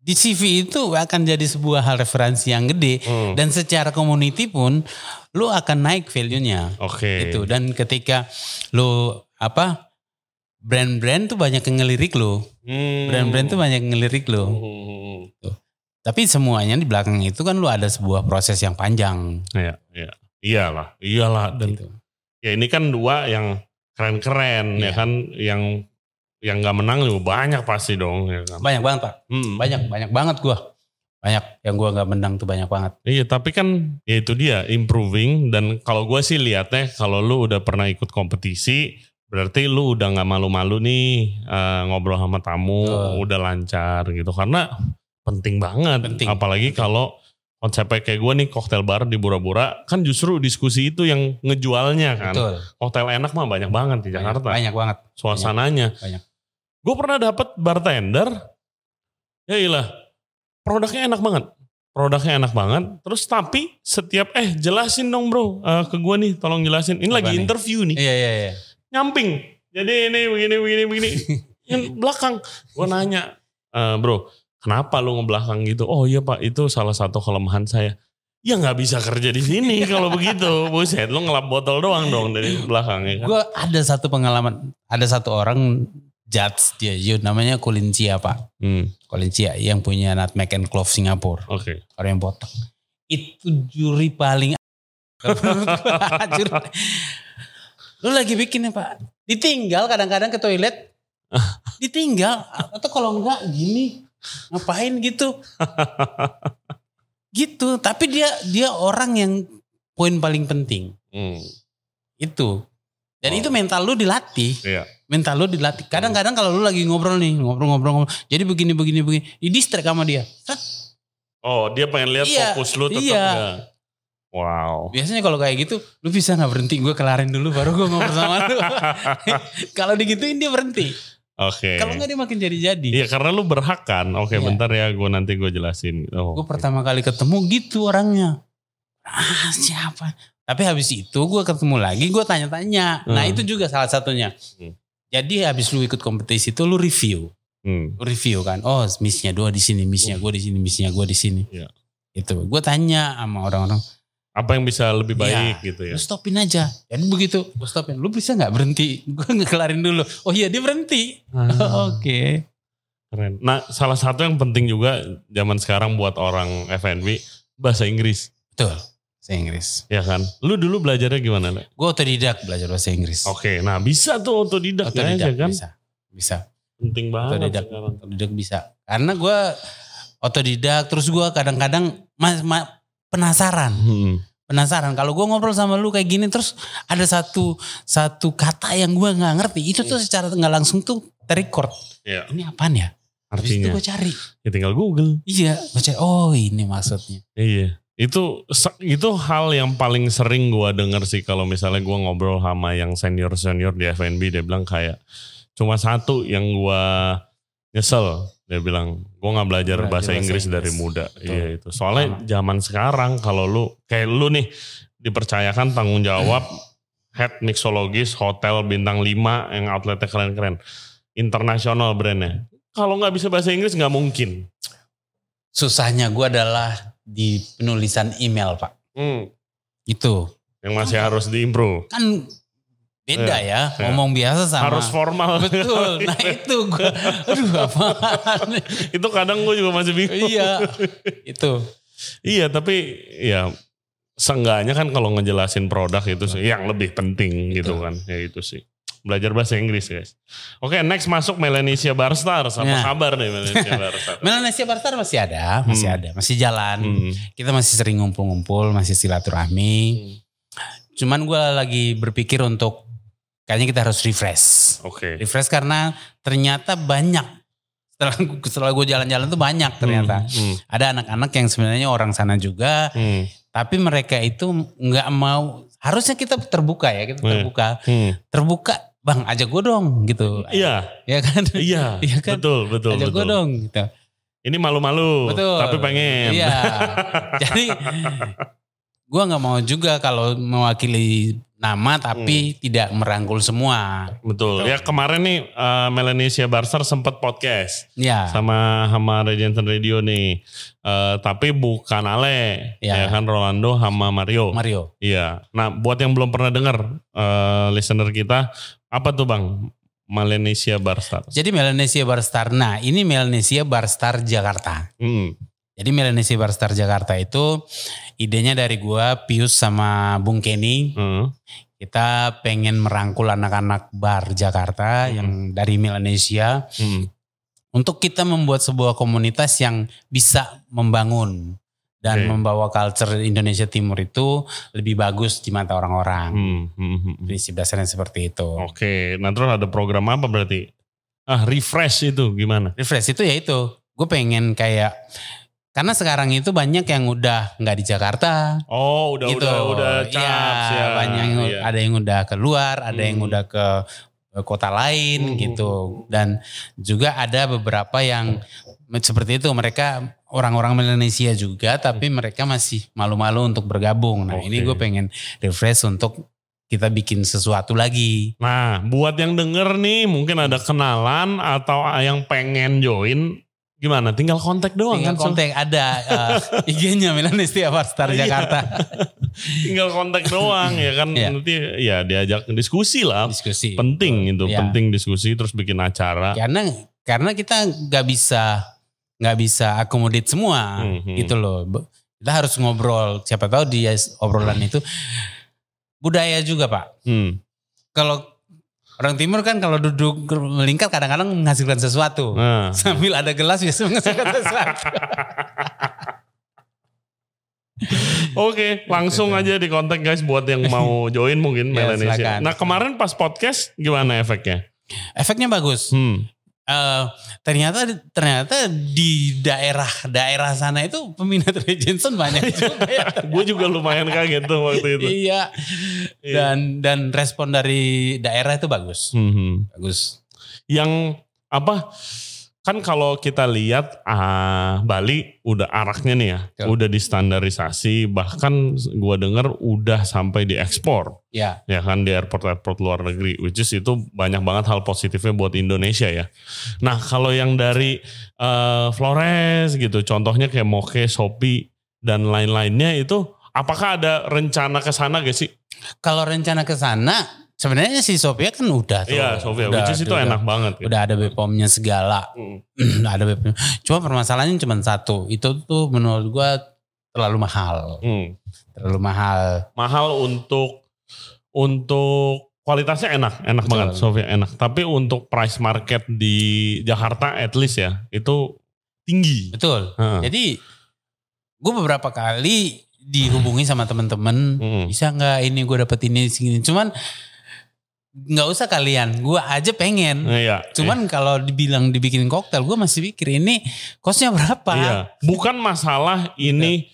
di CV itu akan jadi sebuah hal referensi yang gede. Hmm, Dan secara community pun lu akan naik value-nya. Oke. Gitu. Dan ketika lu apa brand-brand tuh banyak yang ngelirik lu. Hmm. Brand-brand tuh banyak yang ngelirik lu. Hmm. Tapi semuanya di belakang itu kan lu ada sebuah proses yang panjang. Iya, iya. Iyalah, iyalah dan Gitu. ya ini kan dua yang keren-keren ya Iya. kan yang yang nggak menang juga banyak pasti dong ya kan. Banyak banget pak. Hmm. Banyak, banyak banget gua. Banyak yang gua nggak menang tuh banyak banget. Iya tapi kan ya itu dia improving dan kalau gue sih lihatnya kalau lu udah pernah ikut kompetisi berarti lu udah nggak malu-malu nih eh, ngobrol sama tamu Betul. udah lancar gitu karena penting banget Penting, apalagi kalau konsepnya kayak gue nih koktail bar di Bura-Bura kan justru diskusi itu yang ngejualnya kan. Betul. Koktail enak mah banyak banget di Jakarta. Banyak banget. Suasananya. Banyak. Gue pernah dapet bartender, ya iyalah produknya enak banget. Produknya enak banget. Terus tapi setiap eh jelasin dong bro eh, ke gue nih, tolong jelasin. Ini Apa lagi nih? interview nih, Iya iya iya. Nyamping. Jadi ini begini begini begini. Yang belakang, gue nanya, "Eh, bro, kenapa lu ngebelakang gitu? Oh iya pak, itu salah satu kelemahan saya. Ya nggak bisa kerja di sini kalau begitu. Buset, lu ngelap botol doang dong dari belakang ya kan? Gue ada satu pengalaman, ada satu orang judge dia, Yud, namanya Colin Chia pak. Hmm, Colin Chia yang punya Nutmeg and Clove Singapura. Oke. Orang yang botak. Itu juri paling Juri- Lu lagi bikin ya pak. Ditinggal kadang-kadang ke toilet. Ditinggal. Atau kalau enggak gini. Ngapain gitu. gitu. Tapi dia dia orang yang poin paling penting. Hmm, Itu. Dan Oh. itu mental lu dilatih. iya. Mental lu dilatih. Kadang-kadang kalau lu lagi ngobrol nih. Ngobrol-ngobrol. ngobrol, Jadi begini, begini, begini. Di distract sama dia. Set. Oh dia pengen lihat Iya, fokus lu tetap iya. ya. Wow. Biasanya kalau kayak gitu, lu bisa nggak berhenti? Gue kelarin dulu baru gue ngobrol sama lu. kalau digituin dia berhenti. Oke. Kalau nggak dia makin jadi-jadi. Iya karena lu berhak kan. Oke Iya. bentar ya gue nanti gue jelasin. Oh, Gue oke. pertama kali ketemu gitu orangnya. Ah siapa? Tapi habis itu gue ketemu lagi, gue tanya-tanya. Nah Hmm. itu juga salah satunya. Hmm. Jadi habis lu ikut kompetisi itu lu review. Hmm. Lu review kan. Oh missnya dua di sini, missnya gue di sini, missnya gue di sini. Iya. Itu. Gue tanya sama orang-orang. Apa yang bisa lebih baik Iya, gitu ya. Lu stopin aja. Jadi begitu, gue stopin. Lu bisa nggak berhenti? Gue ngekelarin dulu. Oh iya dia berhenti. Ah, Oke. Keren. Nah salah satu yang penting juga zaman sekarang buat orang FNB bahasa Inggris. Betul. Bahasa Inggris. Ya kan. Lu dulu belajarnya gimana? Gue otodidak belajar bahasa Inggris. Oke. Nah bisa tuh otodidak, Otodidak aja kan. bisa. Bisa. Penting banget Otodidak. sekarang. Otodidak bisa. Karena gue otodidak. Terus gue kadang-kadang mas, ma- penasaran. Hmm. Penasaran. Kalau gue ngobrol sama lu kayak gini. Terus ada satu satu kata yang gue nggak ngerti. Itu tuh secara nggak langsung tuh terrecord. Iya. Ini apaan ya? Habis itu Artinya. gue cari. Ya tinggal Google. Iya. Gue cari. Oh ini maksudnya. Iya. Itu itu hal yang paling sering gua denger sih kalau misalnya gua ngobrol sama yang senior-senior di FNB dia bilang kayak cuma satu yang gua nyesel dia bilang gua nggak belajar Belajar bahasa bahasa Inggris dari Inggris. muda. Betul. Iya itu. Soalnya zaman sekarang kalau lu kayak lu nih dipercayakan tanggung jawab head mixologis hotel bintang 5 yang outletnya keren-keren. Internasional brandnya. Kalau nggak bisa bahasa Inggris nggak mungkin. Susahnya gue adalah di penulisan email pak. Hmm, Itu. yang masih harus diimprove. Kan beda ya. iya. Ngomong biasa sama. Harus formal. Betul. Nah itu gue. Aduh apaan. itu kadang gue juga masih bingung. iya. Itu. Iya tapi ya seenggaknya kan kalau ngejelasin produk itu sih yang lebih penting gitu kan. Ya itu sih. Belajar bahasa Inggris guys. Oke next masuk Melanesia Barstar. Apa Ya. kabar nih Melanesia Barstar? Melanesia Barstar masih ada. Masih Hmm. ada. Masih jalan. Hmm. Kita masih sering ngumpul-ngumpul. Masih silaturahmi. Cuman gue lagi berpikir untuk. Kayaknya kita harus refresh. Oke. Refresh karena ternyata banyak. Setelah, setelah gue jalan-jalan tuh banyak ternyata. Hmm. Ada anak-anak yang sebenarnya orang sana juga. Hmm. Tapi mereka itu nggak mau. Harusnya kita terbuka ya. Kita Iya. terbuka. Hmm. Terbuka. Bang ajak gue dong gitu. Iya, Ya kan? iya, Iya kan? betul, betul, ajak gue dong gitu. Ini malu-malu, Betul. tapi pengen. Iya. Jadi gue nggak mau juga kalau mewakili nama tapi Hmm. tidak merangkul semua. Betul. Ya kemarin nih eh, Melanesia Barstar sempat podcast. Ya. sama sama Regency Radio nih. Eh, tapi bukan Ale, ya. Ya. kan Rolando sama Mario. Mario. Iya. Nah, buat yang belum pernah dengar eh, listener kita, apa tuh Bang? Melanesia Barstar. Jadi Melanesia Barstar. Nah ini Melanesia Barstar Jakarta. Hmm. Jadi Melanesia Barstar Jakarta itu idenya dari gua, Pius sama Bung Kenny. Hmm. Kita pengen merangkul anak-anak bar Jakarta Hmm. yang dari Melanesia Hmm. untuk kita membuat sebuah komunitas yang bisa membangun dan Oke. membawa culture Indonesia Timur itu lebih bagus di mata orang-orang. Hmm. Hmm. Hmm. Prinsip dasarnya seperti itu. Oke, nah terus ada program apa berarti? Ah, refresh itu gimana? Refresh itu ya itu. Gue pengen kayak Karena sekarang itu banyak yang udah nggak di Jakarta. Oh, udah gitu. udah udah Iya, caps ya. banyak yang, Iya. ada yang udah keluar, ada yang Hmm. udah ke ke kota lain Hmm. gitu. Dan juga ada beberapa yang seperti itu mereka orang-orang Melanesia juga tapi mereka masih malu-malu untuk bergabung. Nah, ini Oke. gue pengen refresh untuk kita bikin sesuatu lagi. Nah, buat yang denger nih mungkin ada kenalan atau yang pengen join gimana? Tinggal kontak doang Tinggal kan. kontak ada uh, IG-nya Melanesia Star Iya. Jakarta. Tinggal kontak doang ya kan Iya. nanti ya diajak diskusi lah. Diskusi. Penting itu, Iya. penting diskusi terus bikin acara. karena karena kita nggak bisa nggak bisa akomodit semua Mhm. gitu loh kita harus ngobrol siapa tahu di obrolan itu budaya juga pak Hmm. kalau orang timur kan kalau duduk melingkar kadang-kadang menghasilkan sesuatu Nah. sambil ada gelas bisa menghasilkan sesuatu Oke, langsung aja di kontak guys buat yang mau join mungkin Ya, Melanesia. silakan. Nah kemarin pas podcast gimana efeknya? efeknya bagus Hmm. Eh, ternyata ternyata di daerah daerah sana itu peminat Ray Jensen banyak juga ya. Gue juga lumayan kaget tuh waktu itu. iya dan dan respon dari daerah itu bagus Hmm. bagus Yang apa? Kan kalau kita lihat ah, Bali udah araknya nih ya, Betul. udah distandarisasi, bahkan gua dengar udah sampai diekspor. ya ya kan di airport-airport luar negeri, which is itu banyak banget hal positifnya buat Indonesia ya. Nah kalau yang dari eh, Flores gitu, contohnya kayak Moke, Shopee dan lain-lainnya itu, apakah ada rencana ke sana gak sih? Kalau rencana ke sana, sebenarnya si Sofia kan udah tuh. Iya, Sofia, Udah, which is itu udah, enak banget. Gitu. Udah ada BPOM-nya segala. Hmm. ada BPOM. Cuma permasalahannya cuma satu. Itu tuh menurut gua terlalu mahal. Hmm. Terlalu mahal. Mahal untuk untuk kualitasnya enak, enak Betul. banget Sofia enak. Tapi untuk price market di Jakarta at least ya itu tinggi. Betul. Heeh. Jadi gue beberapa kali dihubungi sama temen-temen. Hmm. Bisa nggak ini gue dapet ini segini. Cuman nggak usah kalian. Gue aja pengen. Iya. Cuman kalau dibilang dibikin koktel, gue masih pikir ini kosnya berapa? Iya, bukan masalah ini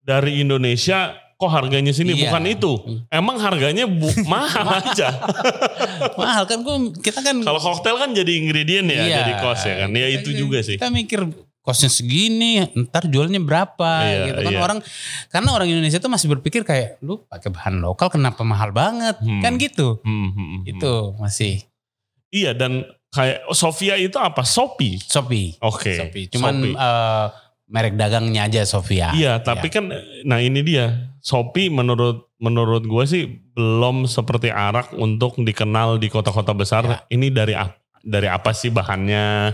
dari Indonesia kok harganya sini Iya. bukan itu. Emang harganya bu- mahal aja. Mahal kan gue kita kan Kalau koktail kan jadi ingredient ya, Iya. jadi cost ya kan. Ya Kita- itu juga sih. Kita mikir kosnya segini, ntar jualnya berapa Iya, gitu kan iya. orang karena orang Indonesia tuh masih berpikir kayak lu pakai bahan lokal kenapa mahal banget Hmm. kan gitu. Hmm, hmm, hmm. Itu masih Iya dan kayak Sofia itu apa? Shopee. Shopee. Oke. Shopee. Cuman Shopee. eh, merek dagangnya aja Sofia. Iya, tapi kan nah ini dia. Shopee menurut menurut gue sih belum seperti Arak untuk dikenal di kota-kota besar. Ya. Ini dari dari apa sih bahannya?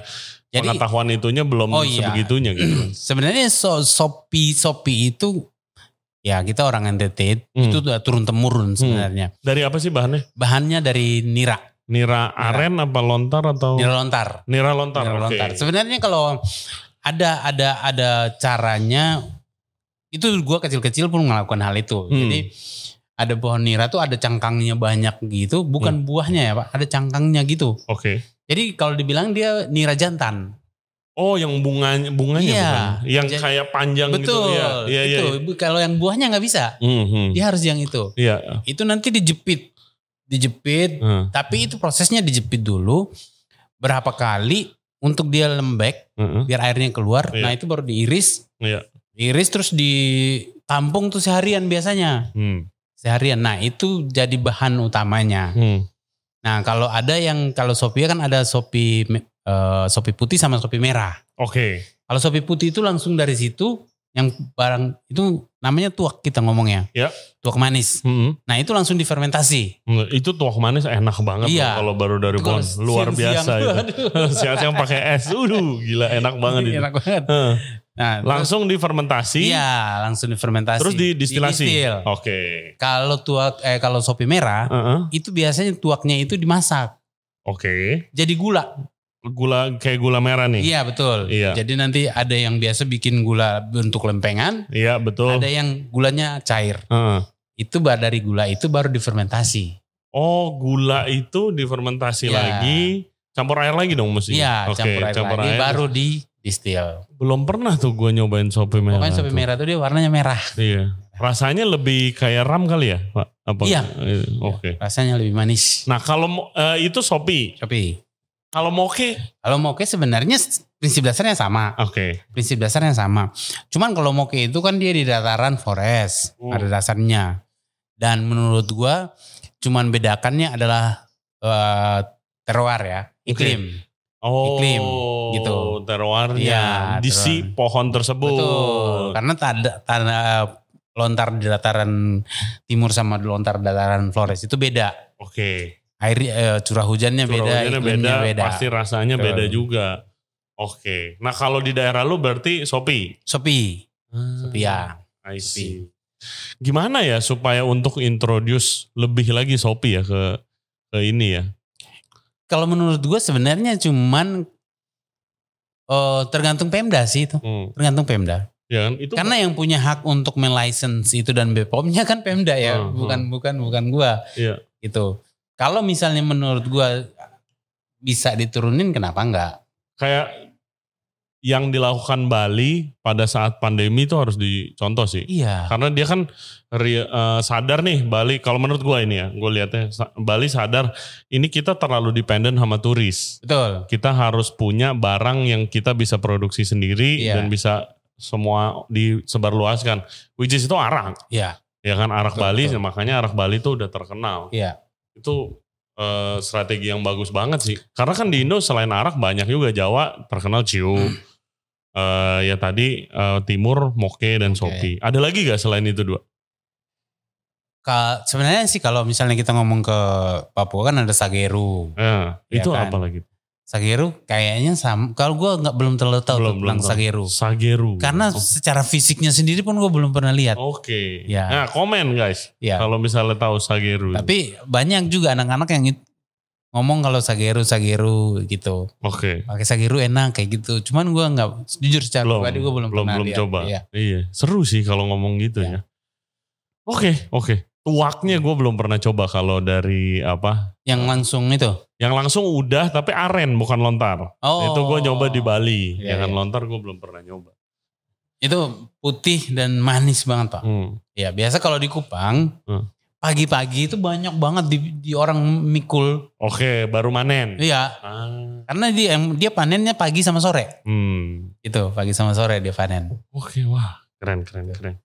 Jadi- Pengetahuan itunya belum Oh iya. sebegitunya gitu. Sebenarnya so, Shopee Shopee itu ya kita orang NTT Hmm. itu udah turun temurun sebenarnya. Dari apa sih bahannya? Bahannya dari nira, Nira aren apa lontar atau nira lontar. Nira lontar? Nira Oke. lontar. Sebenarnya kalau ada ada ada caranya itu gua kecil-kecil pun melakukan hal itu. Hmm. Jadi ada pohon nira tuh ada cangkangnya banyak gitu, bukan buahnya ya Pak, ada cangkangnya gitu. Oke. Jadi kalau dibilang dia nira jantan. Oh, yang bunganya bunganya Iya. bukan? Yang Jadi- kayak panjang gitu. Betul. Iya, iya, iya. itu. Bu- Kalau yang buahnya nggak bisa, Hmm, hmm. dia harus yang itu. Iya. Itu nanti dijepit. Dijepit, Hmm, tapi itu prosesnya dijepit dulu berapa kali untuk dia lembek hmm, biar airnya keluar. Iya. Nah, itu baru diiris. Iya. Iris terus ditampung tuh seharian biasanya. Hmm, Seharian. Nah, itu jadi bahan utamanya. hmm. Nah, kalau ada yang kalau Shopee kan ada Shopee eh, Shopee putih sama Shopee merah. Oke. Kalau Shopee putih itu langsung dari situ yang barang itu namanya tuak kita ngomongnya. Ya. Tuak manis. Hmm. Nah, itu langsung difermentasi. Itu tuak manis enak banget Iya. kalau baru dari pohon. Luar siang-siang, biasa itu. aduh. Siang-siang pakai es. Udah gila enak banget itu. Enak banget. Nah, Langsung difermentasi. terus, iya, langsung difermentasi. Terus didistilasi. Didistil. Oke. Kalau tuak eh kalau Shopee merah Heeh. itu biasanya tuaknya itu dimasak Oke. jadi gula. Gula kayak gula merah nih. Iya betul. Iya. Jadi nanti ada yang biasa bikin gula bentuk lempengan, Iya betul. ada yang gulanya cair. Heeh. Itu dari gula itu baru difermentasi. Oh gula itu difermentasi Iya. lagi Campur air lagi dong mesti. Iya, Oke, campur air lagi baru di distil. Belum pernah tuh gue nyobain sopi merah. Pokoknya sopi merah tuh dia warnanya merah. Iya. Rasanya lebih kayak ram kali ya, Pak? Apa? Iya. Eh, Oke. Rasanya lebih manis. Nah, kalau eh, itu sopi. Sopi. Kalau moke, Kalau moke sebenarnya prinsip dasarnya sama. oke. Prinsip dasarnya sama. Cuman kalau moke itu kan dia di dataran forest. Hmm. Ada dasarnya. Dan menurut gua cuman bedakannya adalah eh, terroir ya. Iklim. Oh, Iklim, gitu. Terroirnya Iya, di si pohon tersebut. Betul. Karena tanda, tanda lontar di dataran timur sama lontar dataran Flores itu beda. Oke. Air eh, curah hujannya Curah beda, hujannya beda, beda. pasti rasanya Betul. beda juga. Oke. Nah, kalau di daerah lu berarti sopi. Sopi, Hmm. sopi ya. I see. Gimana ya supaya untuk introduce lebih lagi Shopee ya ke ke ini ya? Kalau menurut gue sebenarnya cuman eh, tergantung Pemda sih itu, Hmm. tergantung Pemda. Ya kan? Itu Karena yang punya hak untuk melicense itu dan BPOM-nya kan Pemda ya, Hmm, bukan bukan bukan gua. Iya. Gitu. Kalau misalnya menurut gua bisa diturunin kenapa enggak? kayak yang dilakukan Bali pada saat pandemi itu harus dicontoh sih. Iya. Karena dia kan eh, sadar nih Bali, kalau menurut gua ini ya, gue lihatnya Bali sadar ini kita terlalu dependen sama turis. Betul. Kita harus punya barang yang kita bisa produksi sendiri Iya. dan bisa semua disebarluaskan. Which is itu arak. Iya. Ya kan arak Betul, Bali, betul. makanya arak Bali itu udah terkenal. Iya. Itu eh, strategi yang bagus banget sih. Karena kan di Indo selain arak banyak juga Jawa terkenal ciu. Hmm. Eh, ya tadi eh, Timur Moke dan Oke. Sopi. Ada lagi gak selain itu dua? Ka- sebenarnya sih kalau misalnya kita ngomong ke Papua kan ada Sageru. Eh, Iya itu kan? apa lagi? Sageru kayaknya sama. Kalau gua nggak belum terlalu tahu Belum, tuh belum tentang tahu. Sageru. Sageru. Karena Oh, secara fisiknya sendiri pun gua belum pernah lihat. Oke. Ya. Nah, komen guys. Ya. Kalau misalnya tahu Sageru. Tapi banyak juga anak-anak yang it- ngomong kalau Sageru Sageru gitu. Oke. Pakai Sageru enak kayak gitu. Cuman gua nggak jujur secara Belum, pribadi gua belum, belum, pernah belum lihat. coba. Iya. Iya. Seru sih kalau ngomong gitu Iya. ya. Oke, oke. Tuaknya gue belum pernah coba kalau dari apa Yang langsung itu. Yang langsung udah tapi aren bukan lontar. Oh. Itu gue nyoba di Bali. Iya, Jangan iya. lontar gue belum pernah nyoba. Itu putih dan manis banget pak. Hmm. Ya biasa kalau di Kupang Hmm. Pagi-pagi itu banyak banget di, di orang mikul. Oke, baru manen. Iya. Ah. Karena dia dia panennya pagi sama sore. Hmm. Itu pagi sama sore dia panen. Oke, wah, keren keren keren.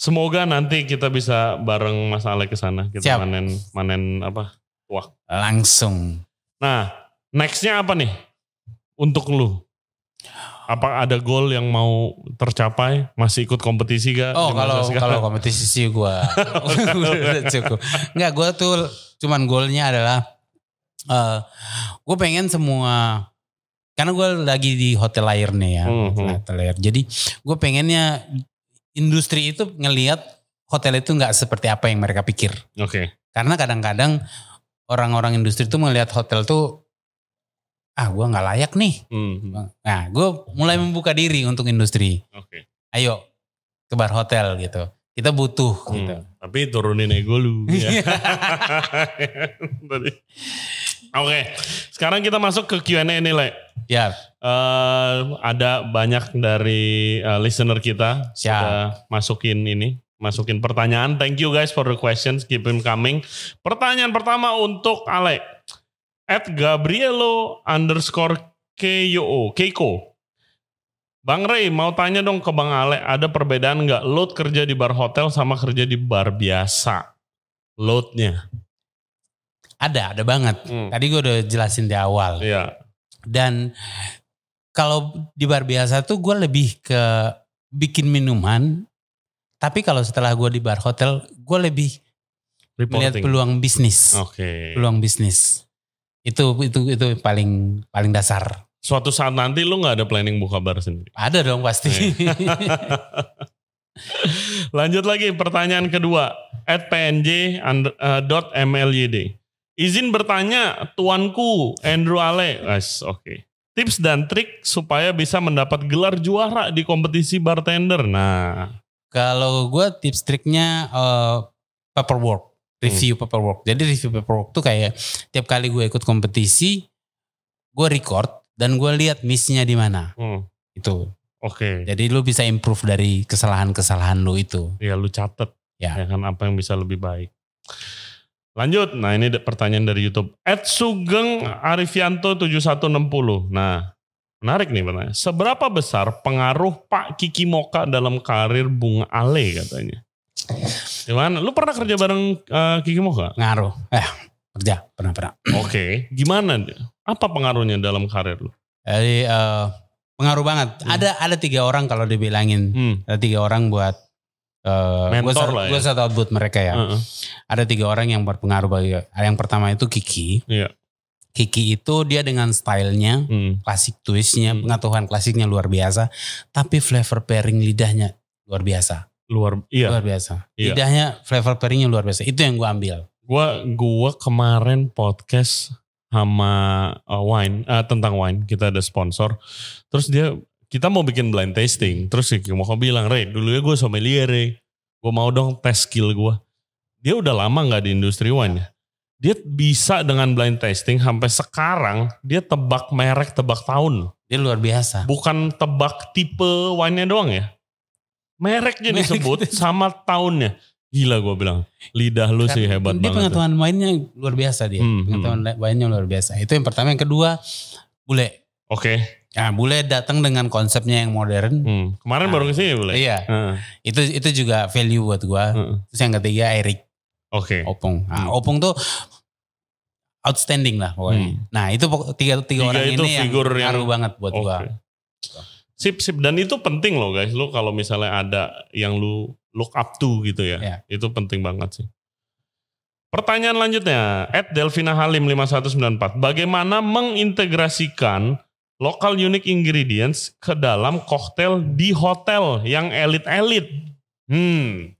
Semoga nanti kita bisa bareng Mas Ale ke sana. Kita Siap. manen manen apa? Langsung. Nah, nextnya apa nih untuk lu? Apa ada goal yang mau tercapai? Masih ikut kompetisi gak? Oh kalau kalau kompetisi sih gue cukup. Enggak gue tuh cuman goalnya adalah eh gue pengen semua karena gue lagi di hotel air nih ya Mhm. hotel air. Jadi gue pengennya industri itu ngelihat hotel itu nggak seperti apa yang mereka pikir. Oke. Karena kadang-kadang orang-orang industri itu melihat hotel tuh ah gue nggak layak nih. Hmm, Nah gue mulai membuka diri untuk industri. Oke. Ayo ke bar hotel gitu. Kita butuh Hmm, gitu. Tapi turunin ego lu. ya. Oke, sekarang kita masuk ke Q&A nih, Le. Ya, Eh, ada banyak dari eh, listener kita Siap. sudah masukin ini, masukin pertanyaan. Thank you guys for the questions, keep them coming. Pertanyaan pertama untuk Ale. At Gabrielo underscore KYO, Keiko. Bang Ray mau tanya dong ke Bang Ale, ada perbedaan nggak load kerja di bar hotel sama kerja di bar biasa? Loadnya. ada, ada banget. Hmm. Tadi gue udah jelasin di awal. Iya. Dan kalau di bar biasa tuh gue lebih ke bikin minuman. Tapi kalau setelah gue di bar hotel, gue lebih melihat Reporting. peluang bisnis. Oke. Peluang bisnis. Itu itu itu paling paling dasar. Suatu saat nanti lu nggak ada planning buka bar sendiri. Ada dong pasti. Lanjut lagi pertanyaan kedua. At pnj and- eh, dot mlyd. Izin bertanya, tuanku Andrew Ale. Guys, oke. Tips dan trik supaya bisa mendapat gelar juara di kompetisi bartender. Nah, Kalau gue tips triknya eh, paperwork, review paperwork. Jadi review paperwork tuh kayak tiap kali gue ikut kompetisi, gue record dan gue lihat missnya di mana. Hmm. Itu. Oke. Jadi lu bisa improve dari kesalahan-kesalahan lu itu. Ya lu catet. Ya. Ya kan apa yang bisa lebih baik. Lanjut. Nah ini pertanyaan dari Youtube. Ed Sugeng Arifianto 7160. Nah menarik nih pertanyaan. Seberapa besar pengaruh Pak Kiki Moka dalam karir Bung Ale katanya? Gimana? Lu pernah kerja bareng eh, Kiki Moka? Ngaruh. Eh, kerja. Pernah-pernah. Oke. Gimana? dia? Apa pengaruhnya dalam karir lu? Jadi eh, pengaruh banget. Hmm. Ada ada tiga orang kalau dibilangin. Hmm. Ada tiga orang buat eh Mentor shout- lah ya. gue shout out buat mereka ya. Heeh. Ada tiga orang yang berpengaruh bagi. Yang pertama itu Kiki. Iya. Kiki itu dia dengan stylenya, Hmm. klasik twistnya, Hmm. pengetahuan klasiknya luar biasa. Tapi flavor pairing lidahnya luar biasa. Luar iya. Luar biasa. Iya. Lidahnya flavor pairingnya luar biasa. Itu yang gue ambil. Gua gua kemarin podcast sama uh, wine uh, tentang wine kita ada sponsor. Terus dia kita mau bikin blind tasting. Terus si mau bilang, "Re, dulu ya gue sommelier, Re. Gue mau dong tes skill gue." Dia udah lama nggak di industri wine ya. Dia bisa dengan blind tasting sampai sekarang dia tebak merek, tebak tahun. Dia luar biasa. Bukan tebak tipe wine-nya doang ya. Mereknya Merek. disebut sama tahunnya. Gila gue bilang. Lidah lu sih hebat dia banget. ya. pengetahuan mainnya luar biasa dia. Hmm, pengetahuan mainnya luar biasa. Itu yang pertama. Yang kedua, bule. Oke. Nah, bule datang dengan konsepnya yang modern. Hmm. Kemarin Ah. baru ke sini boleh. Iya, Heeh. itu itu juga value buat gua. Heeh. Terus yang ketiga Eric Oke. Opung. Nah, Hmm. Opung tuh outstanding lah pokoknya. Hmm. Nah, itu tiga tiga, Tiga orang itu ini yang figur yang- ngaruh banget buat Oke. gua. Sip sip dan itu penting loh guys. Lu kalau misalnya ada yang lu look up to gitu ya. Iya. Itu penting banget sih. Pertanyaan lanjutnya, Ed Delvina Halim 5194. Bagaimana mengintegrasikan local unique ingredients ke dalam koktail di hotel yang elit-elit? Hmm.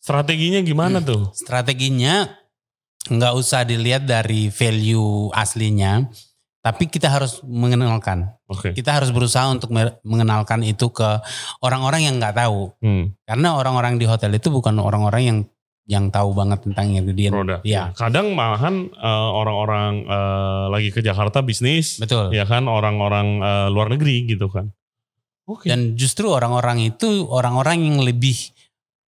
Strateginya gimana tuh? Strateginya nggak usah dilihat dari value aslinya, tapi kita harus mengenalkan. Oke. Kita harus berusaha untuk mengenalkan itu ke orang-orang yang nggak tahu. Hmm. Karena orang-orang di hotel itu bukan orang-orang yang yang tahu banget tentang ingredient. Produk. Iya, Kadang malahan eh, orang-orang eh, lagi ke Jakarta bisnis, betul. ya kan orang-orang eh, luar negeri gitu kan. Oke. Dan justru orang-orang itu orang-orang yang lebih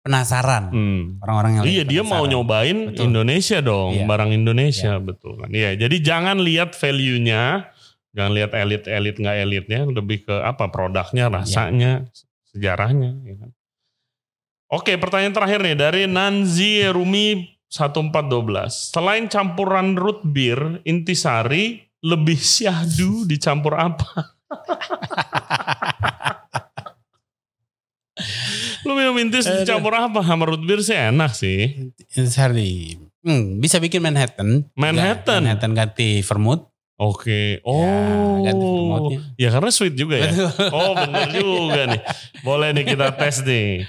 penasaran. Hmm. Orang-orang yang Iya dia mau nyobain Betul. Indonesia dong, Iya. barang Indonesia betul kan. Iya, jadi jangan lihat value-nya, jangan lihat elit-elit nggak elitnya, lebih ke apa produknya, rasanya, sejarahnya. ya kan. Oke, pertanyaan terakhir nih dari Nanzi Rumi 1412. Selain campuran root beer, intisari lebih syahdu dicampur apa? Lu minum intis Aduh. dicampur apa? Sama root beer sih enak sih. Sorry. Hmm, bisa bikin Manhattan. Manhattan? Manhattan ganti vermouth. Oke. Ya, ganti Oh. vermouthnya. Ya karena sweet juga ya. Betul. Oh bener juga nih. Boleh nih kita tes nih.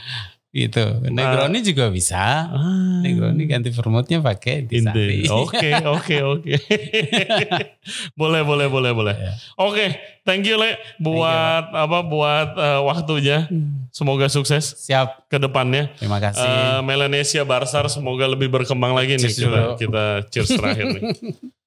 Gitu. Negroni juga bisa. Ah, Negroni ganti vermouthnya pakai. Inde. Oke, oke, oke. boleh, boleh, boleh, boleh. Ya. Oke, thank you Le buat apa buat eh, waktunya. Semoga sukses Siap. ke depannya. Terima kasih. Eh, Melanesia Barsar semoga lebih berkembang lagi nih Cheers kita dulu. kita cheers terakhir nih.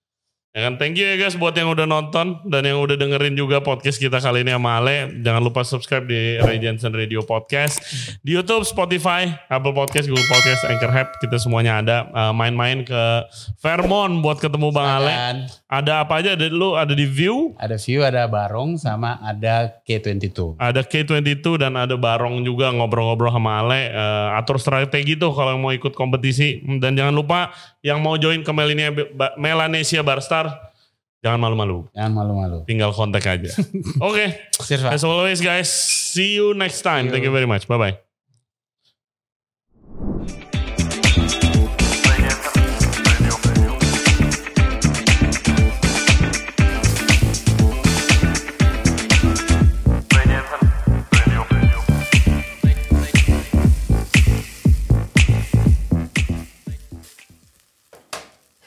Ya kan, thank you ya guys buat yang udah nonton dan yang udah dengerin juga podcast kita kali ini sama Ale. Jangan lupa subscribe di Ray Jensen Radio Podcast di YouTube, Spotify, Apple Podcast, Google Podcast, Anchor App. Kita semuanya ada. Eh, main-main ke Fairmont buat ketemu Bang Ale. Ada apa aja? Ada lu ada di View, ada view, ada barong, sama ada K22. ada K22 dan ada Barong juga ngobrol-ngobrol sama Ale. Eh, atur strategi tuh kalau mau ikut kompetisi. Dan jangan lupa yang mau join ke Melania, Melanesia Barstar, jangan malu-malu. Jangan malu-malu. Tinggal kontak aja. Oke, Pak. as always guys, see you next time. Thank you very much. Bye-bye.